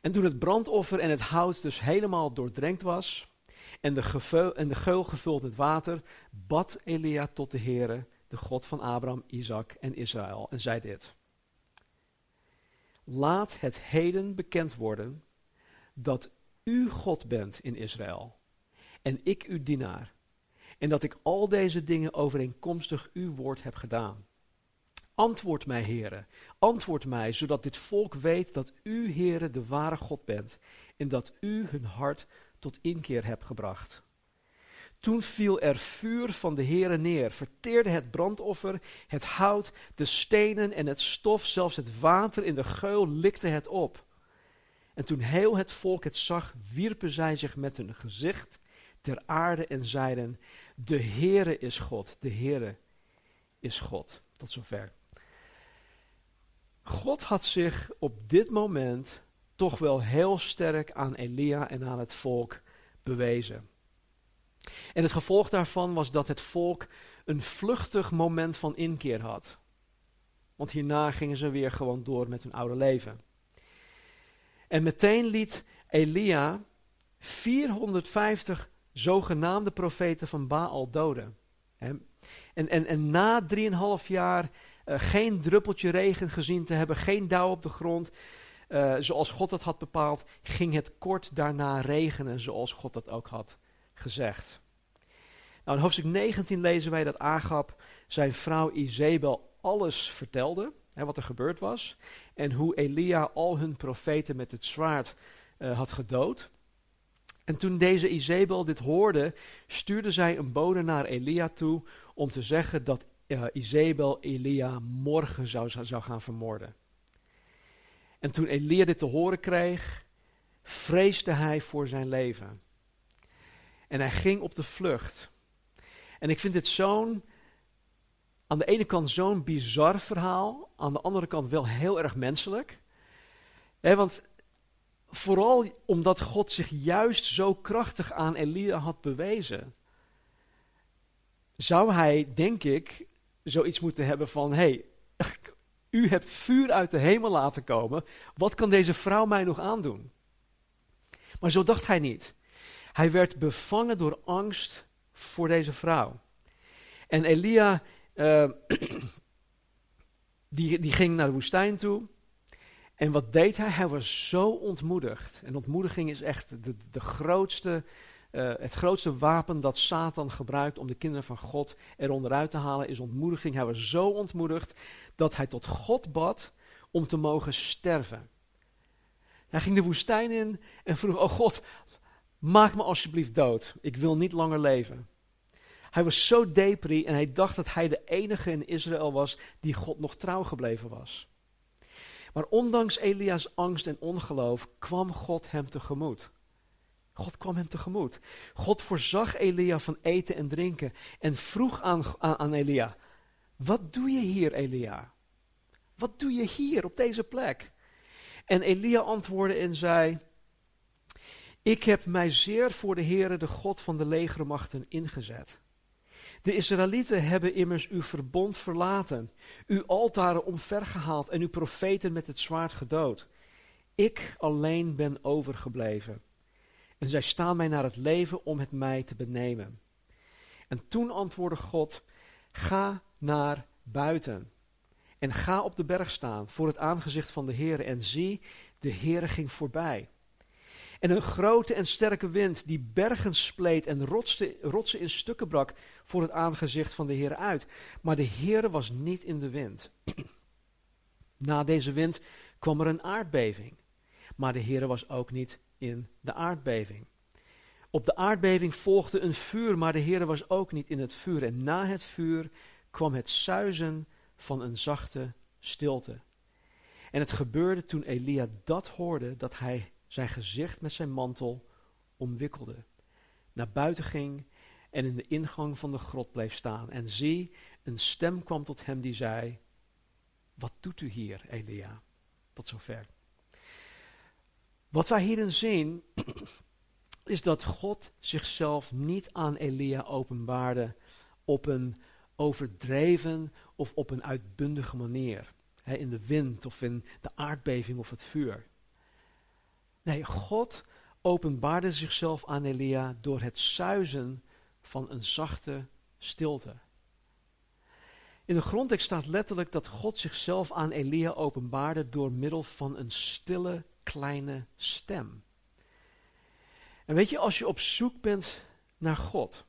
En toen het brandoffer en het hout dus helemaal doordrenkt was en de, en de geul gevuld met water, bad Elia tot de Heere, de God van Abraham, Isaac en Israël, en zei dit. Laat het heden bekend worden dat u God bent in Israël en ik uw dienaar en dat ik al deze dingen overeenkomstig uw woord heb gedaan. Antwoord mij, heren, antwoord mij, zodat dit volk weet dat u, heren, de ware God bent en dat u hun hart tot inkeer hebt gebracht. Toen viel er vuur van de Heere neer, verteerde het brandoffer, het hout, de stenen en het stof, zelfs het water in de geul likte het op. En toen heel het volk het zag, wierpen zij zich met hun gezicht ter aarde en zeiden, de Heere is God, de Heere is God. Tot zover. God had zich op dit moment toch wel heel sterk aan Elia en aan het volk bewezen. En het gevolg daarvan was dat het volk een vluchtig moment van inkeer had. Want hierna gingen ze weer gewoon door met hun oude leven. En meteen liet Elia 450 zogenaamde profeten van Baal doden. En, en, en na drieënhalf jaar uh, geen druppeltje regen gezien te hebben, geen dauw op de grond, uh, zoals God dat had bepaald, ging het kort daarna regenen, zoals God dat ook had gezegd. Nou, in hoofdstuk 19 lezen wij dat Agab zijn vrouw Izebel alles vertelde, hè, wat er gebeurd was, en hoe Elia al hun profeten met het zwaard uh, had gedood. En toen deze Izebel dit hoorde, stuurde zij een bode naar Elia toe om te zeggen dat uh, Izebel Elia morgen zou, zou gaan vermoorden. En toen Elia dit te horen kreeg, vreesde hij voor zijn leven. En hij ging op de vlucht. En ik vind dit zo'n, aan de ene kant zo'n bizar verhaal, aan de andere kant wel heel erg menselijk. want vooral omdat God zich juist zo krachtig aan Elia had bewezen, zou hij, denk ik, zoiets moeten hebben van: hey, u hebt vuur uit de hemel laten komen, wat kan deze vrouw mij nog aandoen? Maar zo dacht hij niet. Hij werd bevangen door angst voor deze vrouw. En Elia, uh, die, die ging naar de woestijn toe. En wat deed hij? Hij was zo ontmoedigd. En ontmoediging is echt de, de grootste, uh, het grootste wapen dat Satan gebruikt om de kinderen van God eronderuit te halen, is ontmoediging. Hij was zo ontmoedigd dat hij tot God bad om te mogen sterven. Hij ging de woestijn in en vroeg: Oh God, maak me alsjeblieft dood. Ik wil niet langer leven. Hij was zo depri en hij dacht dat hij de enige in Israël was die God nog trouw gebleven was. Maar ondanks Elia's angst en ongeloof kwam God hem tegemoet. God kwam hem tegemoet. God voorzag Elia van eten en drinken en vroeg aan, aan, Elia: Wat doe je hier, Elia? Wat doe je hier op deze plek? En Elia antwoordde en zei: Ik heb mij zeer voor de Heere, de God van de legermachten, ingezet. De Israëlieten hebben immers uw verbond verlaten, uw altaren omvergehaald en uw profeten met het zwaard gedood. Ik alleen ben overgebleven. En zij staan mij naar het leven om het mij te benemen. En toen antwoordde God: Ga naar buiten. En ga op de berg staan voor het aangezicht van de Heer. En zie, de Heer ging voorbij. En een grote en sterke wind die bergen spleet en rotsen in stukken brak voor het aangezicht van de Heer uit. Maar de Heer was niet in de wind. Na deze wind kwam er een aardbeving. Maar de Heer was ook niet in de aardbeving. Op de aardbeving volgde een vuur, maar de Heer was ook niet in het vuur. En na het vuur kwam het suizen van een zachte stilte. En het gebeurde toen Elia dat hoorde, dat hij zijn gezicht met zijn mantel omwikkelde, naar buiten ging en in de ingang van de grot bleef staan. En zie, een stem kwam tot hem die zei, wat doet u hier, Elia? Tot zover. Wat wij hierin zien, is dat God zichzelf niet aan Elia openbaarde op een overdreven of op een uitbundige manier. in de wind of in de aardbeving of het vuur. Nee, God openbaarde zichzelf aan Elia door het suizen van een zachte stilte. In de grondtekst staat letterlijk dat God zichzelf aan Elia openbaarde door middel van een stille kleine stem. En weet je, als je op zoek bent naar God,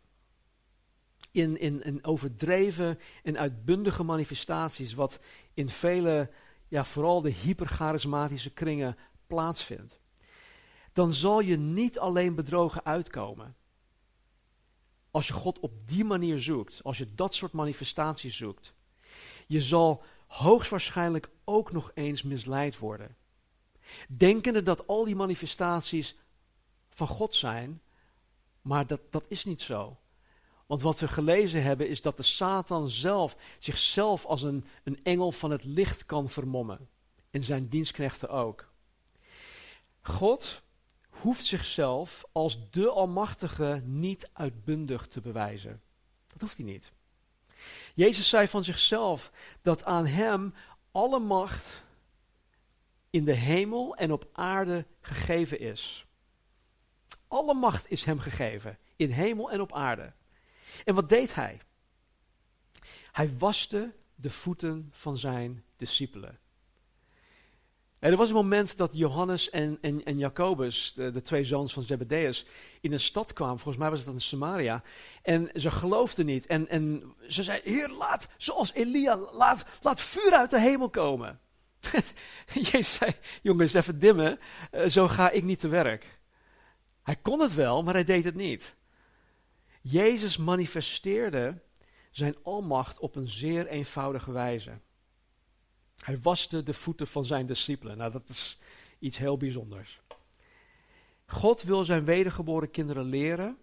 in, in, in overdreven en uitbundige manifestaties, wat in vele, ja, vooral de hypercharismatische kringen plaatsvindt, dan zal je niet alleen bedrogen uitkomen. Als je God op die manier zoekt, als je dat soort manifestaties zoekt, je zal hoogstwaarschijnlijk ook nog eens misleid worden. Denkende dat al die manifestaties van God zijn, maar dat, dat is niet zo. Want wat we gelezen hebben is dat de Satan zelf zichzelf als een, een engel van het licht kan vermommen. En zijn dienstknechten ook. God hoeft zichzelf als de Almachtige niet uitbundig te bewijzen. Dat hoeft hij niet. Jezus zei van zichzelf dat aan hem alle macht in de hemel en op aarde gegeven is. Alle macht is hem gegeven, in hemel en op aarde. En wat deed hij? Hij waste de voeten van zijn discipelen. er was een moment dat Johannes en, en, en Jacobus, de, de, twee zoons van Zebedeus, in een stad kwamen. Volgens mij was het in Samaria. En ze geloofden niet. En, en ze zeiden, heer, laat, zoals Elia, laat, laat vuur uit de hemel komen. Jezus zei, jongens, even dimmen, eh, zo ga ik niet te werk. Hij kon het wel, maar hij deed het niet. Jezus manifesteerde zijn almacht op een zeer eenvoudige wijze. Hij waste de voeten van zijn discipelen. Nou, dat is iets heel bijzonders. God wil zijn wedergeboren kinderen leren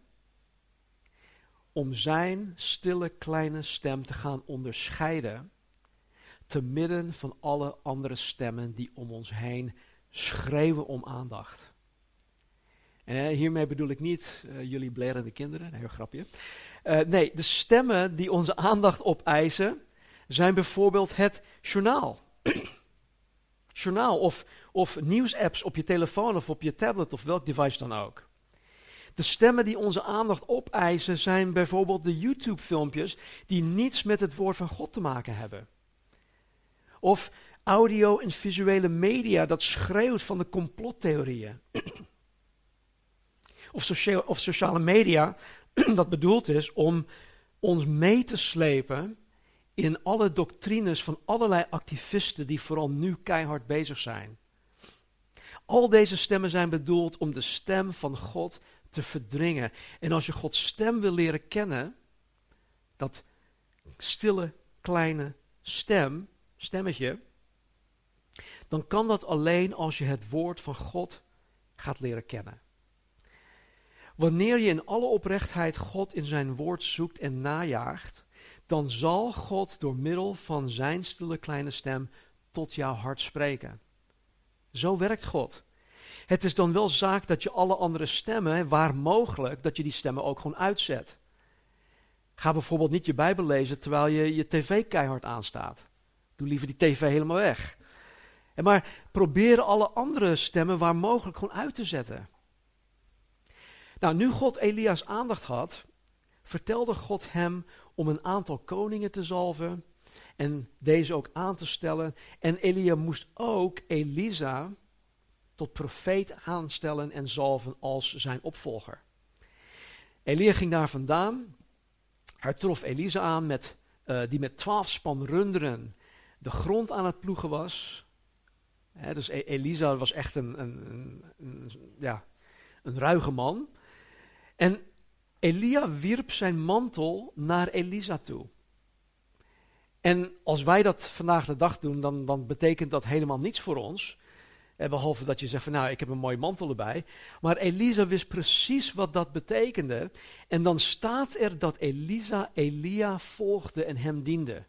om zijn stille kleine stem te gaan onderscheiden te midden van alle andere stemmen die om ons heen schreeuwen om aandacht. En hiermee bedoel ik niet uh, jullie blerende kinderen, een grapje. Uh, nee, de stemmen die onze aandacht opeisen zijn bijvoorbeeld het journaal. journaal of, of nieuwsapps op je telefoon of op je tablet of welk device dan ook. De stemmen die onze aandacht opeisen zijn bijvoorbeeld de YouTube-filmpjes die niets met het woord van God te maken hebben. Of audio en visuele media dat schreeuwt van de complottheorieën. of, of sociale media dat bedoeld is om ons mee te slepen in alle doctrines van allerlei activisten die vooral nu keihard bezig zijn. Al deze stemmen zijn bedoeld om de stem van God te verdringen. En als je Gods stem wil leren kennen, dat stille kleine stem, stemmetje, dan kan dat alleen als je het woord van God gaat leren kennen. Wanneer je in alle oprechtheid God in zijn woord zoekt en najaagt, dan zal God door middel van zijn stille kleine stem tot jouw hart spreken. Zo werkt God. Het is dan wel zaak dat je alle andere stemmen, waar mogelijk, dat je die stemmen ook gewoon uitzet. Ga bijvoorbeeld niet je Bijbel lezen terwijl je je tv keihard aanstaat. Doe liever die tv helemaal weg. En maar probeer alle andere stemmen waar mogelijk gewoon uit te zetten. Nou, nu God Elia's aandacht had, vertelde God hem om een aantal koningen te zalven en deze ook aan te stellen. En Elia moest ook Elisa tot profeet aanstellen en zalven als zijn opvolger. Elia ging daar vandaan. Hij trof Elisa aan, met, uh, die met twaalf span runderen de grond aan het ploegen was. dus e-, Elisa was echt een, een, een, ja, een ruige man. En Elia wierp zijn mantel naar Elisa toe. En als wij dat vandaag de dag doen, dan, dan betekent dat helemaal niets voor ons. Eh, behalve dat je zegt van nou, ik heb een mooie mantel erbij. Maar Elisa wist precies wat dat betekende. En dan staat er dat Elisa Elia volgde en hem diende.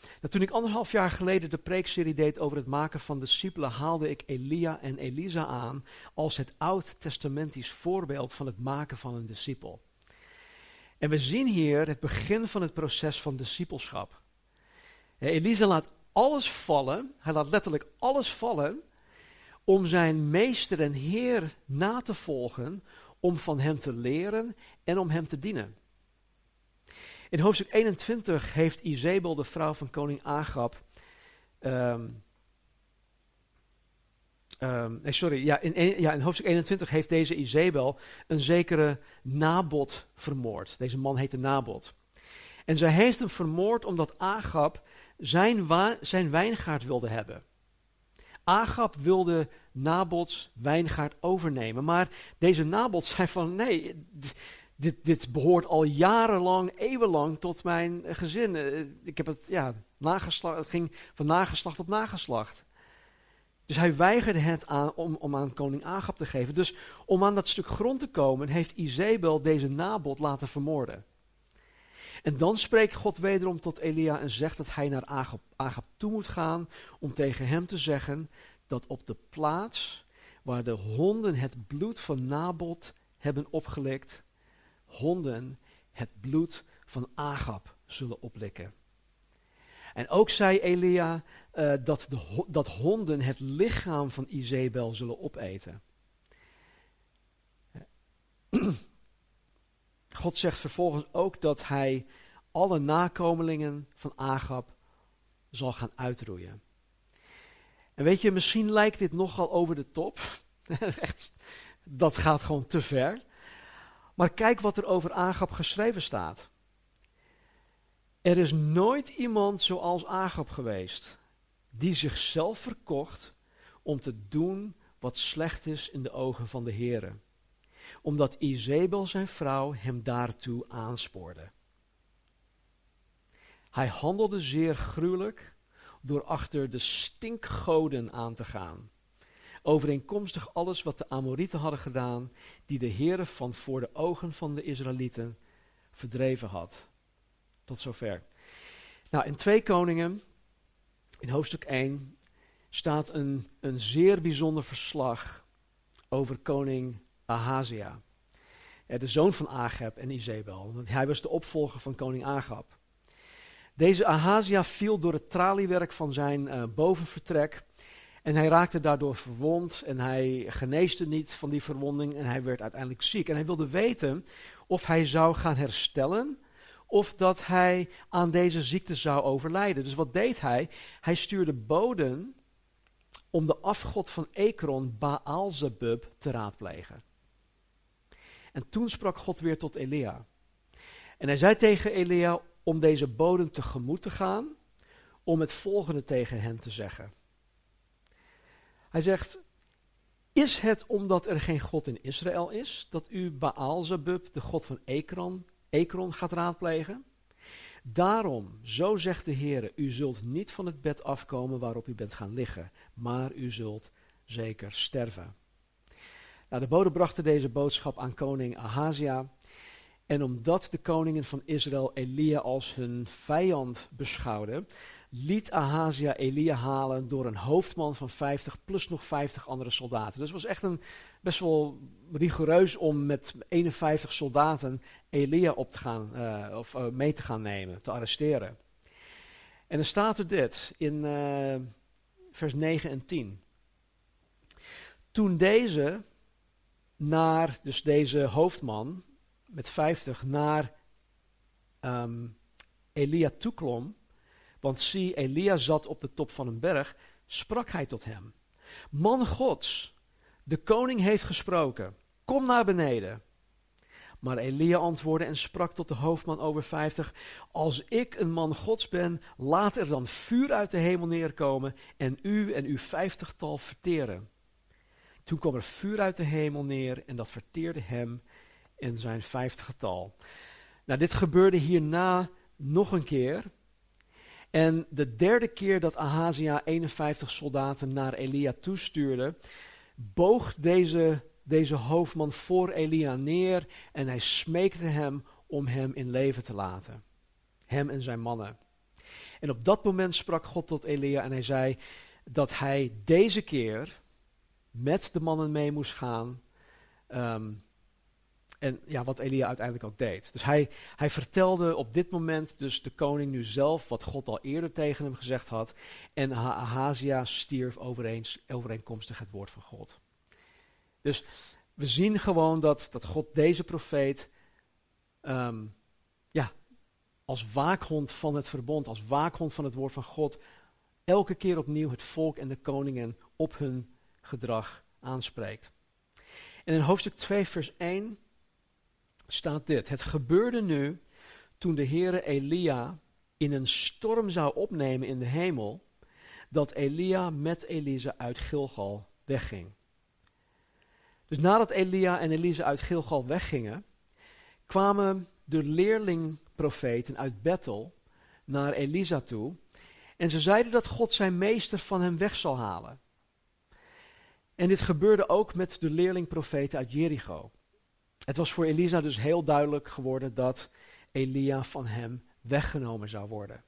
Nou, toen ik anderhalf jaar geleden de preekserie deed over het maken van discipelen, haalde ik Elia en Elisa aan als het oud-testamentisch voorbeeld van het maken van een discipel. En we zien hier het begin van het proces van discipelschap. Elisa laat alles vallen, hij laat letterlijk alles vallen om zijn meester en heer na te volgen, om van hem te leren en om hem te dienen. In hoofdstuk 21 heeft Izebel, de vrouw van koning Agab, um, um, nee, sorry, ja in, ja, in hoofdstuk 21 heeft deze Izebel een zekere Nabot vermoord. Deze man heette Nabot. En zij heeft hem vermoord omdat Agab zijn, zijn wijngaard wilde hebben. Agab wilde Nabots wijngaard overnemen, maar deze Nabot zei van nee, dit, behoort al jarenlang, eeuwenlang tot mijn gezin. Eh, ik heb het, ja, nageslacht, het ging van nageslacht op nageslacht. Dus hij weigerde het aan om, aan koning Agab te geven. Dus om aan dat stuk grond te komen, heeft Izebel deze Nabot laten vermoorden. En dan spreekt God wederom tot Elia en zegt dat hij naar Agab toe moet gaan om tegen hem te zeggen dat op de plaats waar de honden het bloed van Nabot hebben opgelikt, honden het bloed van Agab zullen oplikken. En ook zei Elia uh, dat, de, dat honden het lichaam van Izebel zullen opeten. God zegt vervolgens ook dat hij alle nakomelingen van Agab zal gaan uitroeien. En weet je, misschien lijkt dit nogal over de top. Echt, dat gaat gewoon te ver. Maar kijk wat er over Agab geschreven staat. Er is nooit iemand zoals Agab geweest, die zichzelf verkocht om te doen wat slecht is in de ogen van de Heere. Omdat Izebel zijn vrouw hem daartoe aanspoorde. Hij handelde zeer gruwelijk door achter de stinkgoden aan te gaan overeenkomstig alles wat de Amorieten hadden gedaan, die de Heere van voor de ogen van de Israëlieten verdreven had. Tot zover. Nou, in twee koningen, in hoofdstuk 1, staat een, een zeer bijzonder verslag over koning Ahazia. De zoon van Agab en Izebel. Hij was de opvolger van koning Agab. Deze Ahazia viel door het traliewerk van zijn uh, bovenvertrek en hij raakte daardoor verwond en hij geneesde niet van die verwonding en hij werd uiteindelijk ziek. En hij wilde weten of hij zou gaan herstellen of dat hij aan deze ziekte zou overlijden. Dus wat deed hij? Hij stuurde boden om de afgod van Ekron, Baalzebub, te raadplegen. En toen sprak God weer tot Elia. En hij zei tegen Elia om deze boden tegemoet te gaan, om het volgende tegen hen te zeggen. Hij zegt, is het omdat er geen God in Israël is, dat u Baalzebub, de God van Ekron, Ekron gaat raadplegen? Daarom, zo zegt de Heer, u zult niet van het bed afkomen waarop u bent gaan liggen, maar u zult zeker sterven. Nou, de bode brachten deze boodschap aan koning Ahazia. En omdat de koningen van Israël Elia als hun vijand beschouwden, liet Ahazia Elia halen door een hoofdman van 50 plus nog 50 andere soldaten. Dus het was echt een, best wel rigoureus om met 51 soldaten Elia op te gaan, uh, of uh, mee te gaan nemen, te arresteren. En dan staat er dit in uh, vers 9 en 10. Toen deze naar, dus deze hoofdman met 50 naar um, Elia toeklom, want zie, Elia zat op de top van een berg, sprak hij tot hem. Man Gods, de koning heeft gesproken, kom naar beneden. Maar Elia antwoordde en sprak tot de hoofdman over vijftig, als ik een man Gods ben, laat er dan vuur uit de hemel neerkomen en u en uw vijftigtal verteren. Toen kwam er vuur uit de hemel neer en dat verteerde hem en zijn vijftigtal. Nou, dit gebeurde hierna nog een keer. En de derde keer dat Ahazia 51 soldaten naar Elia toestuurde, boog deze, deze hoofdman voor Elia neer en hij smeekte hem om hem in leven te laten. Hem en zijn mannen. En op dat moment sprak God tot Elia en hij zei dat hij deze keer met de mannen mee moest gaan. Ehm, en ja, wat Elia uiteindelijk ook deed. Dus hij, hij vertelde op dit moment dus de koning nu zelf wat God al eerder tegen hem gezegd had. En Ahazia stierf overeens, overeenkomstig het woord van God. Dus we zien gewoon dat, dat God deze profeet ehm, ja, als waakhond van het verbond, als waakhond van het woord van God, elke keer opnieuw het volk en de koningen op hun gedrag aanspreekt. En in hoofdstuk 2, vers 1 staat dit. Het gebeurde nu toen de Heere Elia in een storm zou opnemen in de hemel, dat Elia met Elisa uit Gilgal wegging. Dus nadat Elia en Elisa uit Gilgal weggingen, kwamen de leerlingprofeten uit Bethel naar Elisa toe en ze zeiden dat God zijn meester van hem weg zal halen. En dit gebeurde ook met de leerlingprofeten uit Jericho. Het was voor Elisa dus heel duidelijk geworden dat Elia van hem weggenomen zou worden.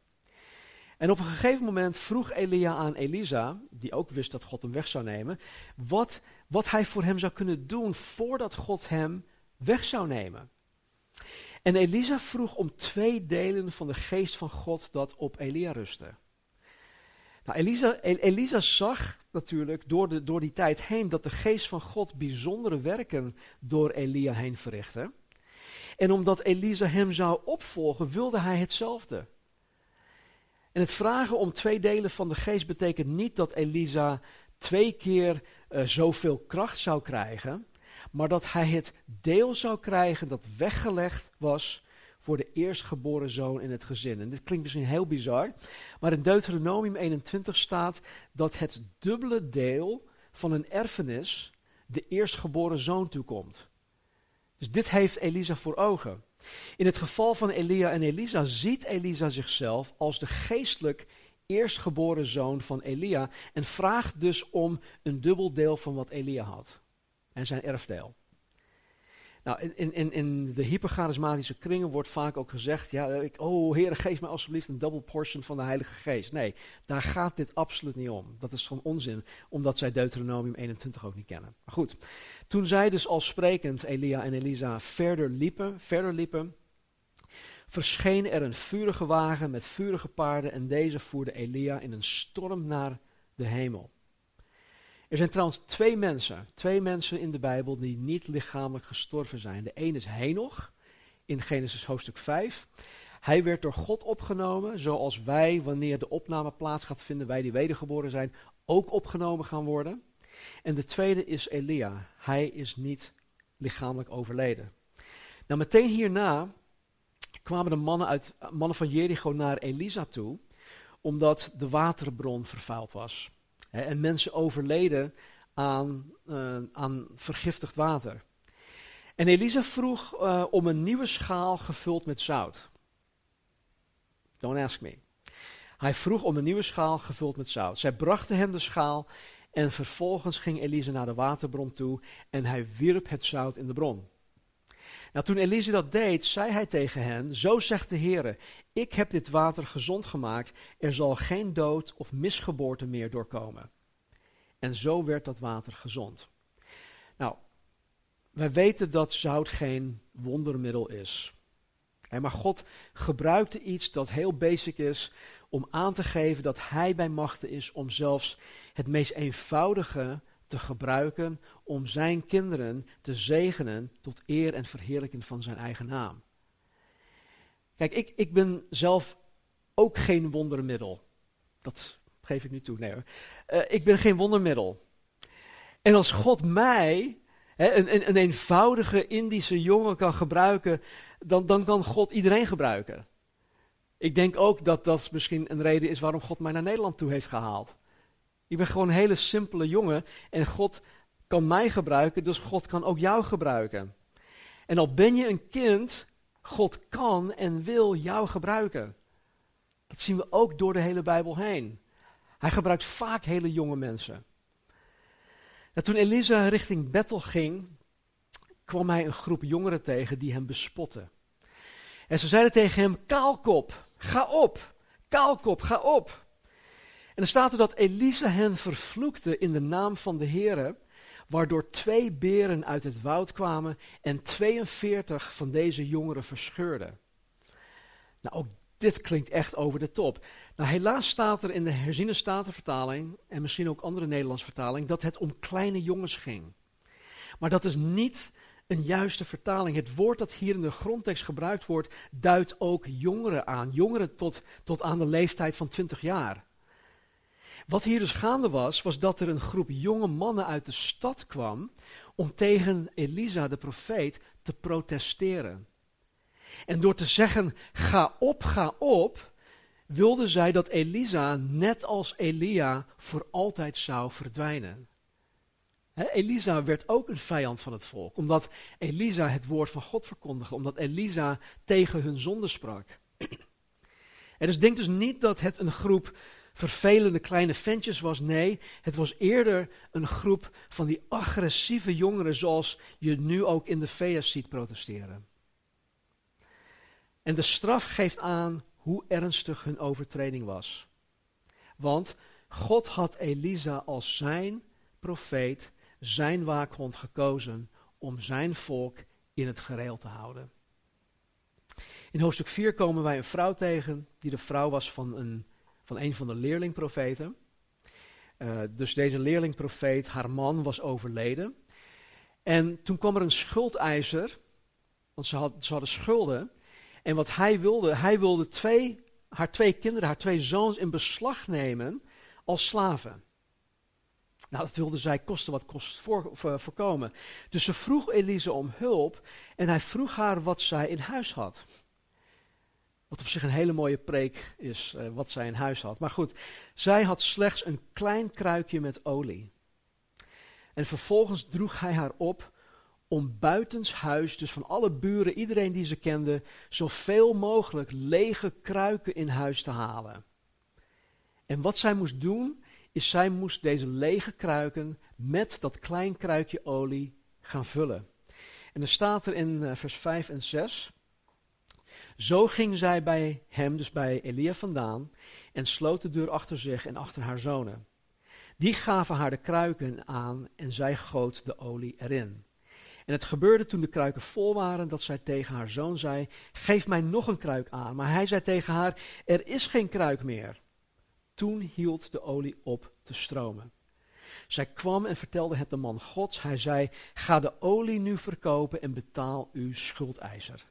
En op een gegeven moment vroeg Elia aan Elisa, die ook wist dat God hem weg zou nemen, wat, wat hij voor hem zou kunnen doen voordat God hem weg zou nemen. En Elisa vroeg om twee delen van de geest van God dat op Elia rustte. Nou, Elisa, Elisa zag natuurlijk door, de, door die tijd heen dat de geest van God bijzondere werken door Elia heen verrichtte. En omdat Elisa hem zou opvolgen, wilde hij hetzelfde. En het vragen om twee delen van de geest betekent niet dat Elisa twee keer uh, zoveel kracht zou krijgen, maar dat hij het deel zou krijgen dat weggelegd was voor de eerstgeboren zoon in het gezin. En dit klinkt misschien heel bizar, maar in Deuteronomium 21 staat dat het dubbele deel van een erfenis de eerstgeboren zoon toekomt. Dus dit heeft Elisa voor ogen. In het geval van Elia en Elisa ziet Elisa zichzelf als de geestelijk eerstgeboren zoon van Elia en vraagt dus om een dubbel deel van wat Elia had en zijn erfdeel. Nou, in, in, in de hypercharismatische kringen wordt vaak ook gezegd, ja, ik, oh Heer, geef me alsjeblieft een double portion van de Heilige Geest. Nee, daar gaat dit absoluut niet om. Dat is gewoon onzin, omdat zij Deuteronomium 21 ook niet kennen. Maar goed, toen zij dus al sprekend, Elia en Elisa, verder liepen, verder liepen, verscheen er een vurige wagen met vurige paarden en deze voerde Elia in een storm naar de hemel. Er zijn trouwens twee mensen, twee mensen in de Bijbel die niet lichamelijk gestorven zijn. De een is Henoch in Genesis hoofdstuk 5. Hij werd door God opgenomen, zoals wij, wanneer de opname plaats gaat vinden, wij die wedergeboren zijn, ook opgenomen gaan worden. En de tweede is Elia. Hij is niet lichamelijk overleden. Nou, meteen hierna kwamen de mannen, uit, mannen van Jericho naar Elisa toe, omdat de waterbron vervuild was en mensen overleden aan, uh, aan vergiftigd water. En Elisa vroeg uh, om een nieuwe schaal gevuld met zout. Don't ask me. Hij vroeg om een nieuwe schaal gevuld met zout. Zij brachten hem de schaal en vervolgens ging Elisa naar de waterbron toe en hij wierp het zout in de bron. Nou, toen Elise dat deed, zei hij tegen hen, zo zegt de Heer, ik heb dit water gezond gemaakt, er zal geen dood of misgeboorte meer doorkomen. En zo werd dat water gezond. Nou, wij weten dat zout geen wondermiddel is. Maar God gebruikte iets dat heel basic is om aan te geven dat Hij bij machten is om zelfs het meest eenvoudige te gebruiken om zijn kinderen te zegenen tot eer en verheerlijking van zijn eigen naam. Kijk, ik, ik ben zelf ook geen wondermiddel. Dat geef ik nu toe. Nee hoor. Uh, ik ben geen wondermiddel. En als God mij, een, een, een, eenvoudige Indische jongen, kan gebruiken, dan, dan kan God iedereen gebruiken. Ik denk ook dat dat misschien een reden is waarom God mij naar Nederland toe heeft gehaald. Ik ben gewoon een hele simpele jongen en God kan mij gebruiken, dus God kan ook jou gebruiken. En al ben je een kind, God kan en wil jou gebruiken. Dat zien we ook door de hele Bijbel heen. Hij gebruikt vaak hele jonge mensen. En toen Elisa richting Bethel ging, kwam hij een groep jongeren tegen die hem bespotten. En ze zeiden tegen hem: Kaalkop, ga op. Kaalkop, ga op. Dan staat er dat Elisa hen vervloekte in de naam van de Heere, waardoor twee beren uit het woud kwamen en 42 van deze jongeren verscheurden. Nou, ook dit klinkt echt over de top. Nou, helaas staat er in de herziene statenvertaling, en misschien ook andere Nederlandse vertaling, dat het om kleine jongens ging. Maar dat is niet een juiste vertaling. Het woord dat hier in de grondtekst gebruikt wordt, duidt ook jongeren aan. Jongeren tot, tot aan de leeftijd van 20 jaar. Wat hier dus gaande was, was dat er een groep jonge mannen uit de stad kwam om tegen Elisa, de profeet, te protesteren. En door te zeggen, ga op, ga op, wilde zij dat Elisa, net als Elia, voor altijd zou verdwijnen. Elisa werd ook een vijand van het volk, omdat Elisa het woord van God verkondigde, omdat Elisa tegen hun zonde sprak. En dus denk dus niet dat het een groep vervelende kleine ventjes was. Nee, het was eerder een groep van die agressieve jongeren zoals je nu ook in de VS ziet protesteren. En de straf geeft aan hoe ernstig hun overtreding was. Want God had Elisa als zijn profeet, zijn waakhond gekozen om zijn volk in het gereel te houden. In hoofdstuk 4 komen wij een vrouw tegen, die de vrouw was van een, van een van de leerlingprofeten. Uh, dus deze leerlingprofeet, haar man, was overleden. En toen kwam er een schuldeiser, want ze, had, ze hadden schulden. En wat hij wilde, hij wilde twee, haar twee kinderen, haar twee zoons in beslag nemen als slaven. Nou, dat wilde zij kosten wat kost voor, voorkomen. Dus ze vroeg Elise om hulp en hij vroeg haar wat zij in huis had. Wat op zich een hele mooie preek is, uh, wat zij in huis had. Maar goed, zij had slechts een klein kruikje met olie. En vervolgens droeg hij haar op om buitenshuis, dus van alle buren, iedereen die ze kende, zoveel mogelijk lege kruiken in huis te halen. En wat zij moest doen, is zij moest deze lege kruiken met dat klein kruikje olie gaan vullen. En dan staat er in uh, vers 5 en 6. Zo ging zij bij hem, dus bij Elia vandaan, en sloot de deur achter zich en achter haar zonen. Die gaven haar de kruiken aan en zij goot de olie erin. En het gebeurde toen de kruiken vol waren dat zij tegen haar zoon zei: Geef mij nog een kruik aan. Maar hij zei tegen haar: Er is geen kruik meer. Toen hield de olie op te stromen. Zij kwam en vertelde het de man Gods. Hij zei: Ga de olie nu verkopen en betaal uw schuldeiser.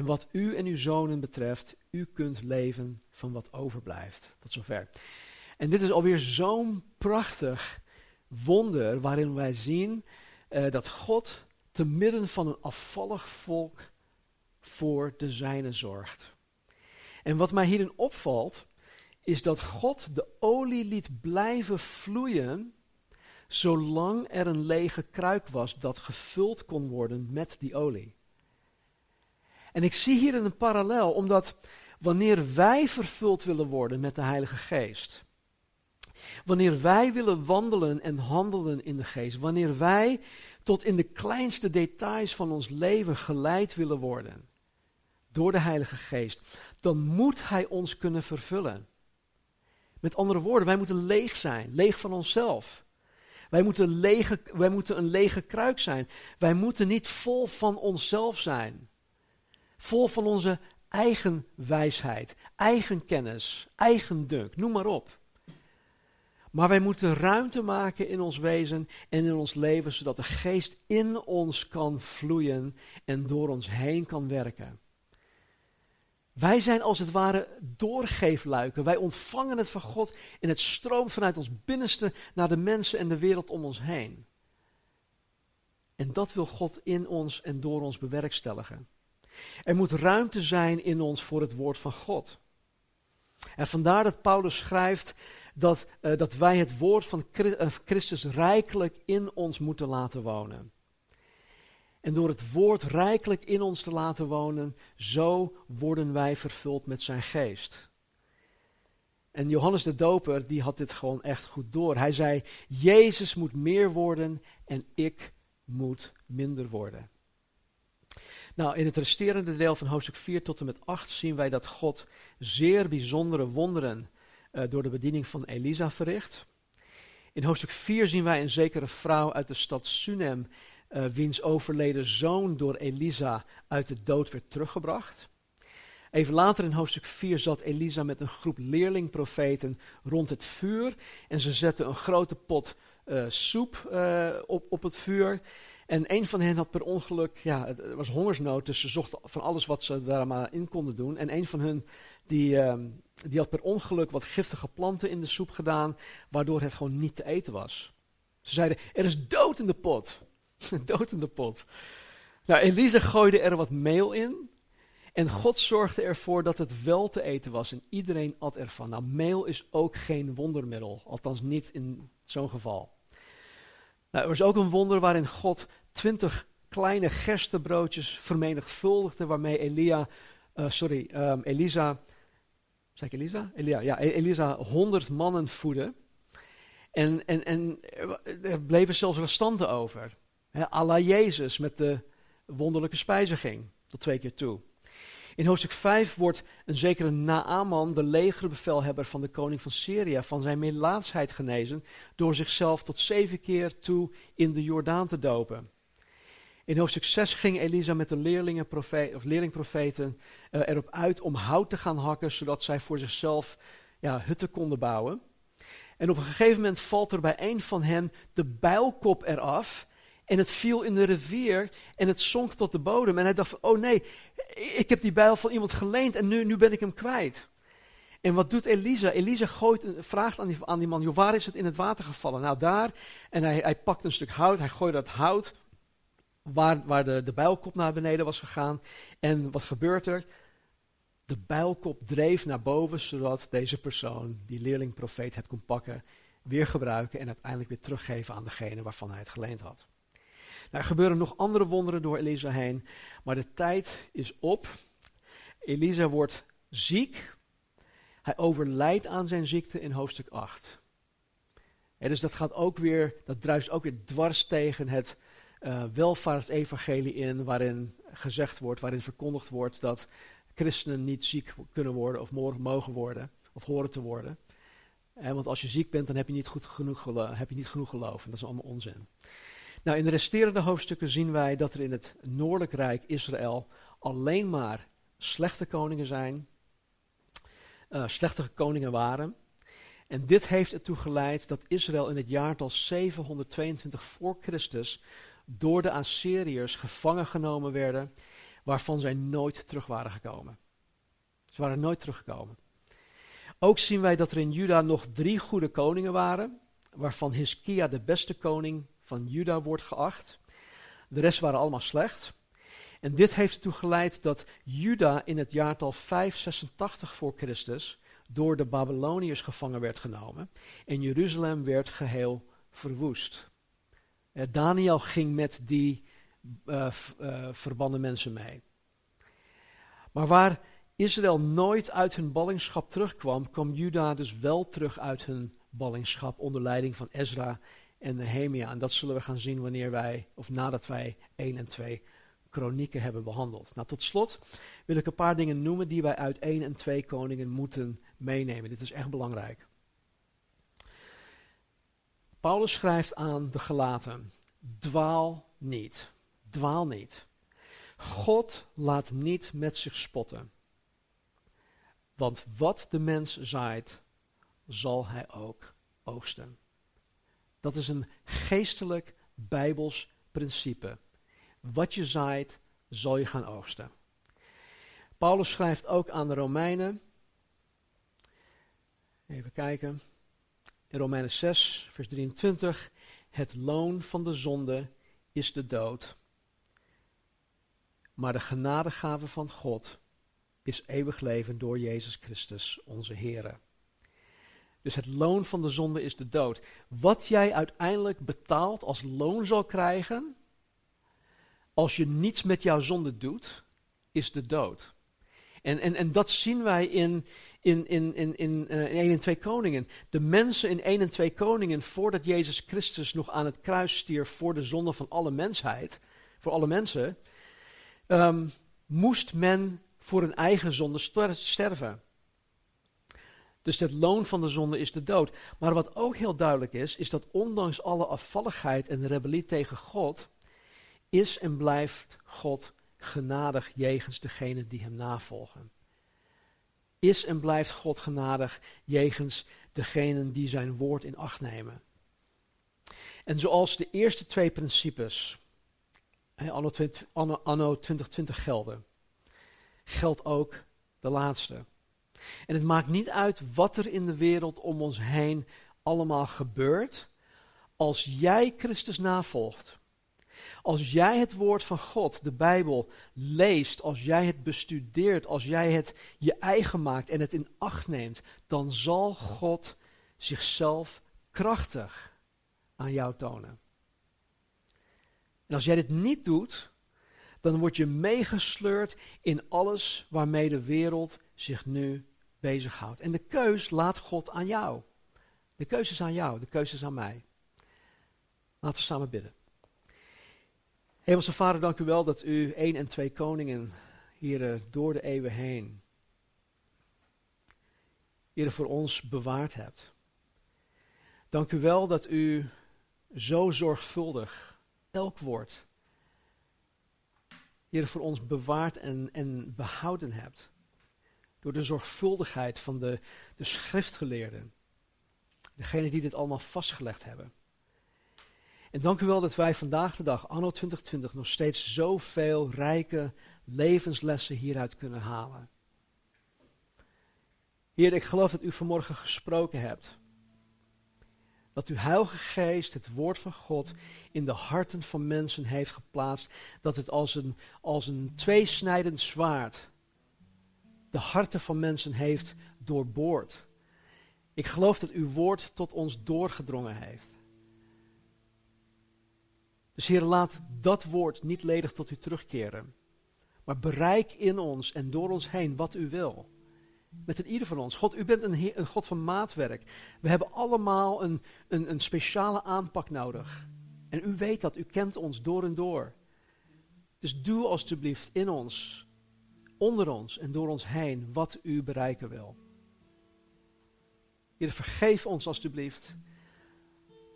En wat u en uw zonen betreft, u kunt leven van wat overblijft. Tot zover. En dit is alweer zo'n prachtig wonder waarin wij zien uh, dat God te midden van een afvallig volk voor de zijne zorgt. En wat mij hierin opvalt, is dat God de olie liet blijven vloeien, zolang er een lege kruik was dat gevuld kon worden met die olie. En ik zie hier een parallel, omdat wanneer wij vervuld willen worden met de Heilige Geest, wanneer wij willen wandelen en handelen in de Geest, wanneer wij tot in de kleinste details van ons leven geleid willen worden door de Heilige Geest, dan moet Hij ons kunnen vervullen. Met andere woorden, wij moeten leeg zijn, leeg van onszelf. Wij moeten, wij moeten een lege kruik zijn. Wij moeten niet vol van onszelf zijn. Vol van onze eigen wijsheid, eigen kennis, eigen dunk, noem maar op. Maar wij moeten ruimte maken in ons wezen en in ons leven, zodat de geest in ons kan vloeien en door ons heen kan werken. Wij zijn als het ware doorgeefluiken. Wij ontvangen het van God en het stroomt vanuit ons binnenste naar de mensen en de wereld om ons heen. En dat wil God in ons en door ons bewerkstelligen. Er moet ruimte zijn in ons voor het woord van God. En vandaar dat Paulus schrijft dat, uh, dat wij het woord van eh, Christus rijkelijk in ons moeten laten wonen. en door het woord rijkelijk in ons te laten wonen, zo worden wij vervuld met zijn geest. En Johannes de Doper, die had dit gewoon echt goed door. Hij zei, Jezus moet meer worden en ik moet minder worden. Nou, in het resterende deel van hoofdstuk 4 tot en met 8 zien wij dat God zeer bijzondere wonderen uh, door de bediening van Elisa verricht. In hoofdstuk 4 zien wij een zekere vrouw uit de stad Sunem, uh, wiens overleden zoon door Elisa uit de dood werd teruggebracht. Even later in hoofdstuk 4 zat Elisa met een groep leerlingprofeten rond het vuur en ze zetten een grote pot uh, soep op, op het vuur. En een van hen had per ongeluk, ja, het was hongersnood, dus ze zochten van alles wat ze daar maar in konden doen. En een van hen, die, uh, die had per ongeluk wat giftige planten in de soep gedaan, waardoor het gewoon niet te eten was. Ze zeiden, er is dood in de pot. dood in de pot. Nou, Elisa gooide er wat meel in. En God zorgde ervoor dat het wel te eten was en iedereen at ervan. Nou, meel is ook geen wondermiddel, althans niet in zo'n geval. Nou, er was ook een wonder waarin God twintig kleine gerstebroodjes vermenigvuldigde, waarmee Elia, uh, sorry, um, Elisa, zei ik Elisa? Elia, ja, e-, Elisa honderd mannen voedde. En, en, en er bleven zelfs restanten over. la Jezus met de wonderlijke spijziging, tot twee keer toe. In hoofdstuk 5 wordt een zekere Naaman, de legerbevelhebber van de koning van Syrië, van zijn melaatsheid genezen door zichzelf tot zeven keer toe in de Jordaan te dopen. In hoofdstuk 6 ging Elisa met de leerlingen of leerlingprofeten uh, erop uit om hout te gaan hakken, zodat zij voor zichzelf ja, hutten konden bouwen. En op een gegeven moment valt er bij een van hen de bijlkop eraf en het viel in de rivier en het zonk tot de bodem. En hij dacht van, oh nee, ik heb die bijl van iemand geleend en nu, nu ben ik hem kwijt. En wat doet Elisa? Elisa gooit, vraagt aan die, aan die man, waar is het in het water gevallen? Nou, daar. En hij, hij pakt een stuk hout, hij gooit dat hout waar, waar de, de bijlkop naar beneden was gegaan. En wat gebeurt er? De bijlkop dreef naar boven, zodat deze persoon, die leerling-profeet, het kon pakken, weer gebruiken en uiteindelijk weer teruggeven aan degene waarvan hij het geleend had. Nou, er gebeuren nog andere wonderen door Elisa heen, maar de tijd is op. Elisa wordt ziek. Hij overlijdt aan zijn ziekte in hoofdstuk 8. dus dat gaat ook weer, dat druist ook weer dwars tegen het uh, welvaartsevangelie in, waarin gezegd wordt, waarin verkondigd wordt dat christenen niet ziek kunnen worden of mogen worden, of horen te worden. want als je ziek bent, dan heb je niet, goed genoeg, heb je niet genoeg geloof. En dat is allemaal onzin. Nou, in de resterende hoofdstukken zien wij dat er in het noordelijk rijk Israël alleen maar slechte koningen zijn, uh, slechte koningen waren. En dit heeft ertoe geleid dat Israël in het jaartal 722 voor Christus door de Assyriërs gevangen genomen werden, waarvan zij nooit terug waren gekomen. Ze waren nooit teruggekomen. Ook zien wij dat er in Juda nog drie goede koningen waren, waarvan Hiskia de beste koning van Juda wordt geacht. De rest waren allemaal slecht. En dit heeft ertoe geleid dat Juda in het jaartal 586 voor Christus door de Babyloniërs gevangen werd genomen en Jeruzalem werd geheel verwoest. Uh, Daniel ging met die uh, verbannen mensen mee. Maar waar Israël nooit uit hun ballingschap terugkwam, kwam Juda dus wel terug uit hun ballingschap onder leiding van Ezra en Nehemia. En dat zullen we gaan zien wanneer wij, of nadat wij 1 en 2 kronieken hebben behandeld. Nou, tot slot wil ik een paar dingen noemen die wij uit 1 en 2 koningen moeten meenemen. Dit is echt belangrijk. Paulus schrijft aan de gelaten, dwaal niet, dwaal niet. God laat niet met zich spotten. Want wat de mens zaait, zal hij ook oogsten. Dat is een geestelijk bijbels principe. Wat je zaait, zal je gaan oogsten. Paulus schrijft ook aan de Romeinen. Even kijken. In Romeinen 6, vers 23. Het loon van de zonde is de dood. Maar de genadegave van God is eeuwig leven door Jezus Christus, onze Here. Dus het loon van de zonde is de dood. Wat jij uiteindelijk betaalt als loon zal krijgen, als je niets met jouw zonde doet, is de dood. En, en, en dat zien wij in, in, in, in, in, uh, in 1 en 2 Koningen. De mensen in 1 en 2 Koningen, voordat Jezus Christus nog aan het kruis stierf voor de zonde van alle mensheid, voor alle mensen, um, moest men voor een eigen zonde sterven. Dus het loon van de zonde is de dood. Maar wat ook heel duidelijk is, is dat ondanks alle afvalligheid en rebellie tegen God, is en blijft God genadig jegens degenen die hem navolgen. Is en blijft God genadig jegens degenen die zijn woord in acht nemen. En zoals de eerste twee principes, anno, 20, anno, anno 2020 gelden, geldt ook de laatste. En het maakt niet uit wat er in de wereld om ons heen allemaal gebeurt. Als jij Christus navolgt, als jij het woord van God, de Bijbel, leest, als jij het bestudeert, als jij het je eigen maakt en het in acht neemt, dan zal God zichzelf krachtig aan jou tonen. En als jij dit niet doet, dan word je meegesleurd in alles waarmee de wereld zich nu bezighoudt. En de keus laat God aan jou. De keuze is aan jou, de keuze is aan mij. Laten we samen bidden. Hemelse Vader, dank u wel dat u één en twee koningen, hier door de eeuwen heen, hier voor ons bewaard hebt. Dank u wel dat u zo zorgvuldig elk woord hier voor ons bewaard en, en behouden hebt. Door de zorgvuldigheid van de, de schriftgeleerden. Degene die dit allemaal vastgelegd hebben. En dank u wel dat wij vandaag de dag, anno 2020, nog steeds zoveel rijke levenslessen hieruit kunnen halen. Heer, ik geloof dat u vanmorgen gesproken hebt. Dat uw Heilige Geest het woord van God in de harten van mensen heeft geplaatst. Dat het als een, als een tweesnijdend zwaard de harten van mensen heeft doorboord. Ik geloof dat uw woord tot ons doorgedrongen heeft. Dus Heer, laat dat woord niet ledig tot u terugkeren. Maar bereik in ons en door ons heen wat u wil. Met het ieder van ons. God, u bent een, een God van maatwerk. We hebben allemaal een, een, een speciale aanpak nodig. En u weet dat, u kent ons door en door. Dus doe alstublieft in ons, onder ons en door ons heen wat u bereiken wil. Heer, vergeef ons alstublieft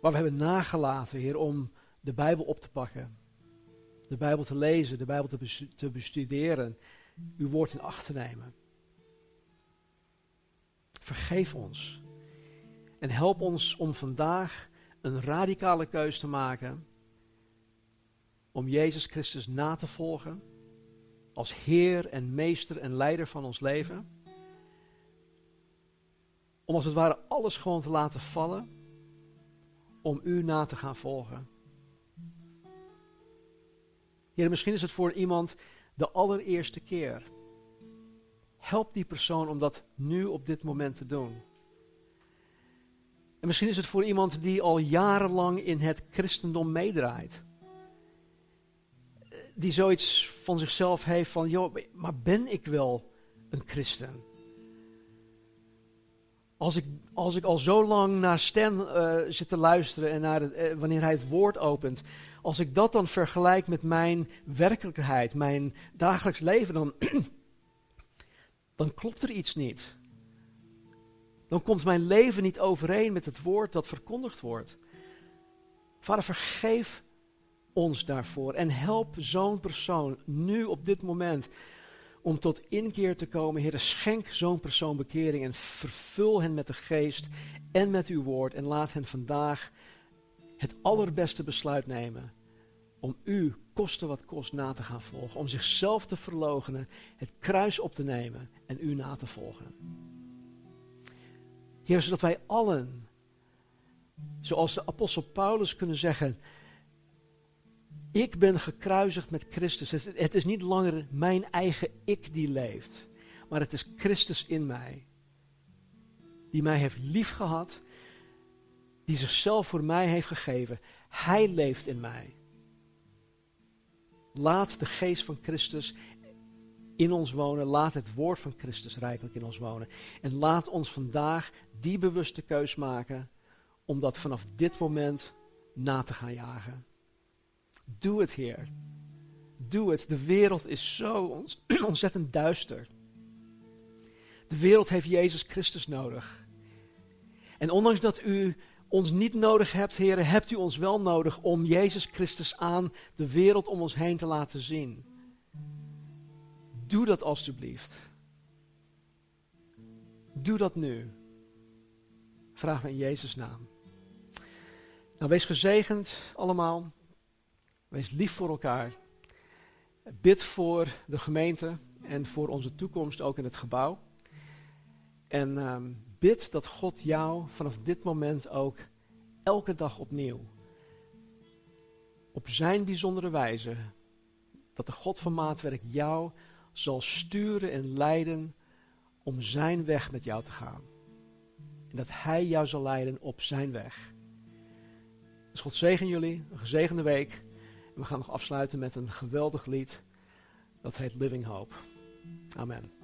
waar we hebben nagelaten, Heer, om de Bijbel op te pakken. De Bijbel te lezen, de Bijbel te, bestuderen, uw woord in acht te nemen. Vergeef ons. En help ons om vandaag een radicale keus te maken. Om Jezus Christus na te volgen. Als Heer en Meester en Leider van ons leven. Om als het ware alles gewoon te laten vallen. Om U na te gaan volgen. Heer, misschien is het voor iemand de allereerste keer. Help die persoon om dat nu op dit moment te doen. En misschien is het voor iemand die al jarenlang in het christendom meedraait. Die zoiets van zichzelf heeft van, joh, maar ben ik wel een christen? Als ik, als ik al zo lang naar Stan uh, zit te luisteren en naar uh, wanneer hij het woord opent, als ik dat dan vergelijk met mijn werkelijkheid, mijn dagelijks leven, dan, dan klopt er iets niet. Dan komt mijn leven niet overeen met het woord dat verkondigd wordt. Vader, vergeef ons daarvoor en help zo'n persoon nu op dit moment om tot inkeer te komen. Heer, schenk zo'n persoon bekering en vervul hen met de geest en met uw woord en laat hen vandaag het allerbeste besluit nemen om u, koste wat kost, na te gaan volgen. Om zichzelf te verloochenen, het kruis op te nemen en u na te volgen. Heer, zodat wij allen, zoals de apostel Paulus kunnen zeggen, ik ben gekruisigd met Christus. Het is niet langer mijn eigen ik die leeft, maar het is Christus in mij. Die mij heeft liefgehad, die zichzelf voor mij heeft gegeven. Hij leeft in mij. Laat de geest van Christus in ons wonen. Laat het woord van Christus rijkelijk in ons wonen. En laat ons vandaag die bewuste keus maken om dat vanaf dit moment na te gaan jagen. Doe het, Heer. Doe het. De wereld is zo ontzettend duister. De wereld heeft Jezus Christus nodig. En ondanks dat u ons niet nodig hebt, heren, hebt u ons wel nodig om Jezus Christus aan de wereld om ons heen te laten zien. Doe dat alstublieft. Doe dat nu. Vraag me in Jezus' naam. Nou, wees gezegend allemaal. Wees lief voor elkaar. Bid voor de gemeente en voor onze toekomst ook in het gebouw. En ehm, bid dat God jou vanaf dit moment ook elke dag opnieuw, op zijn bijzondere wijze, dat de God van maatwerk jou zal sturen en leiden om zijn weg met jou te gaan. En dat hij jou zal leiden op zijn weg. Dus God zegen jullie, een gezegende week. We gaan nog afsluiten met een geweldig lied. Dat heet Living Hope. Amen.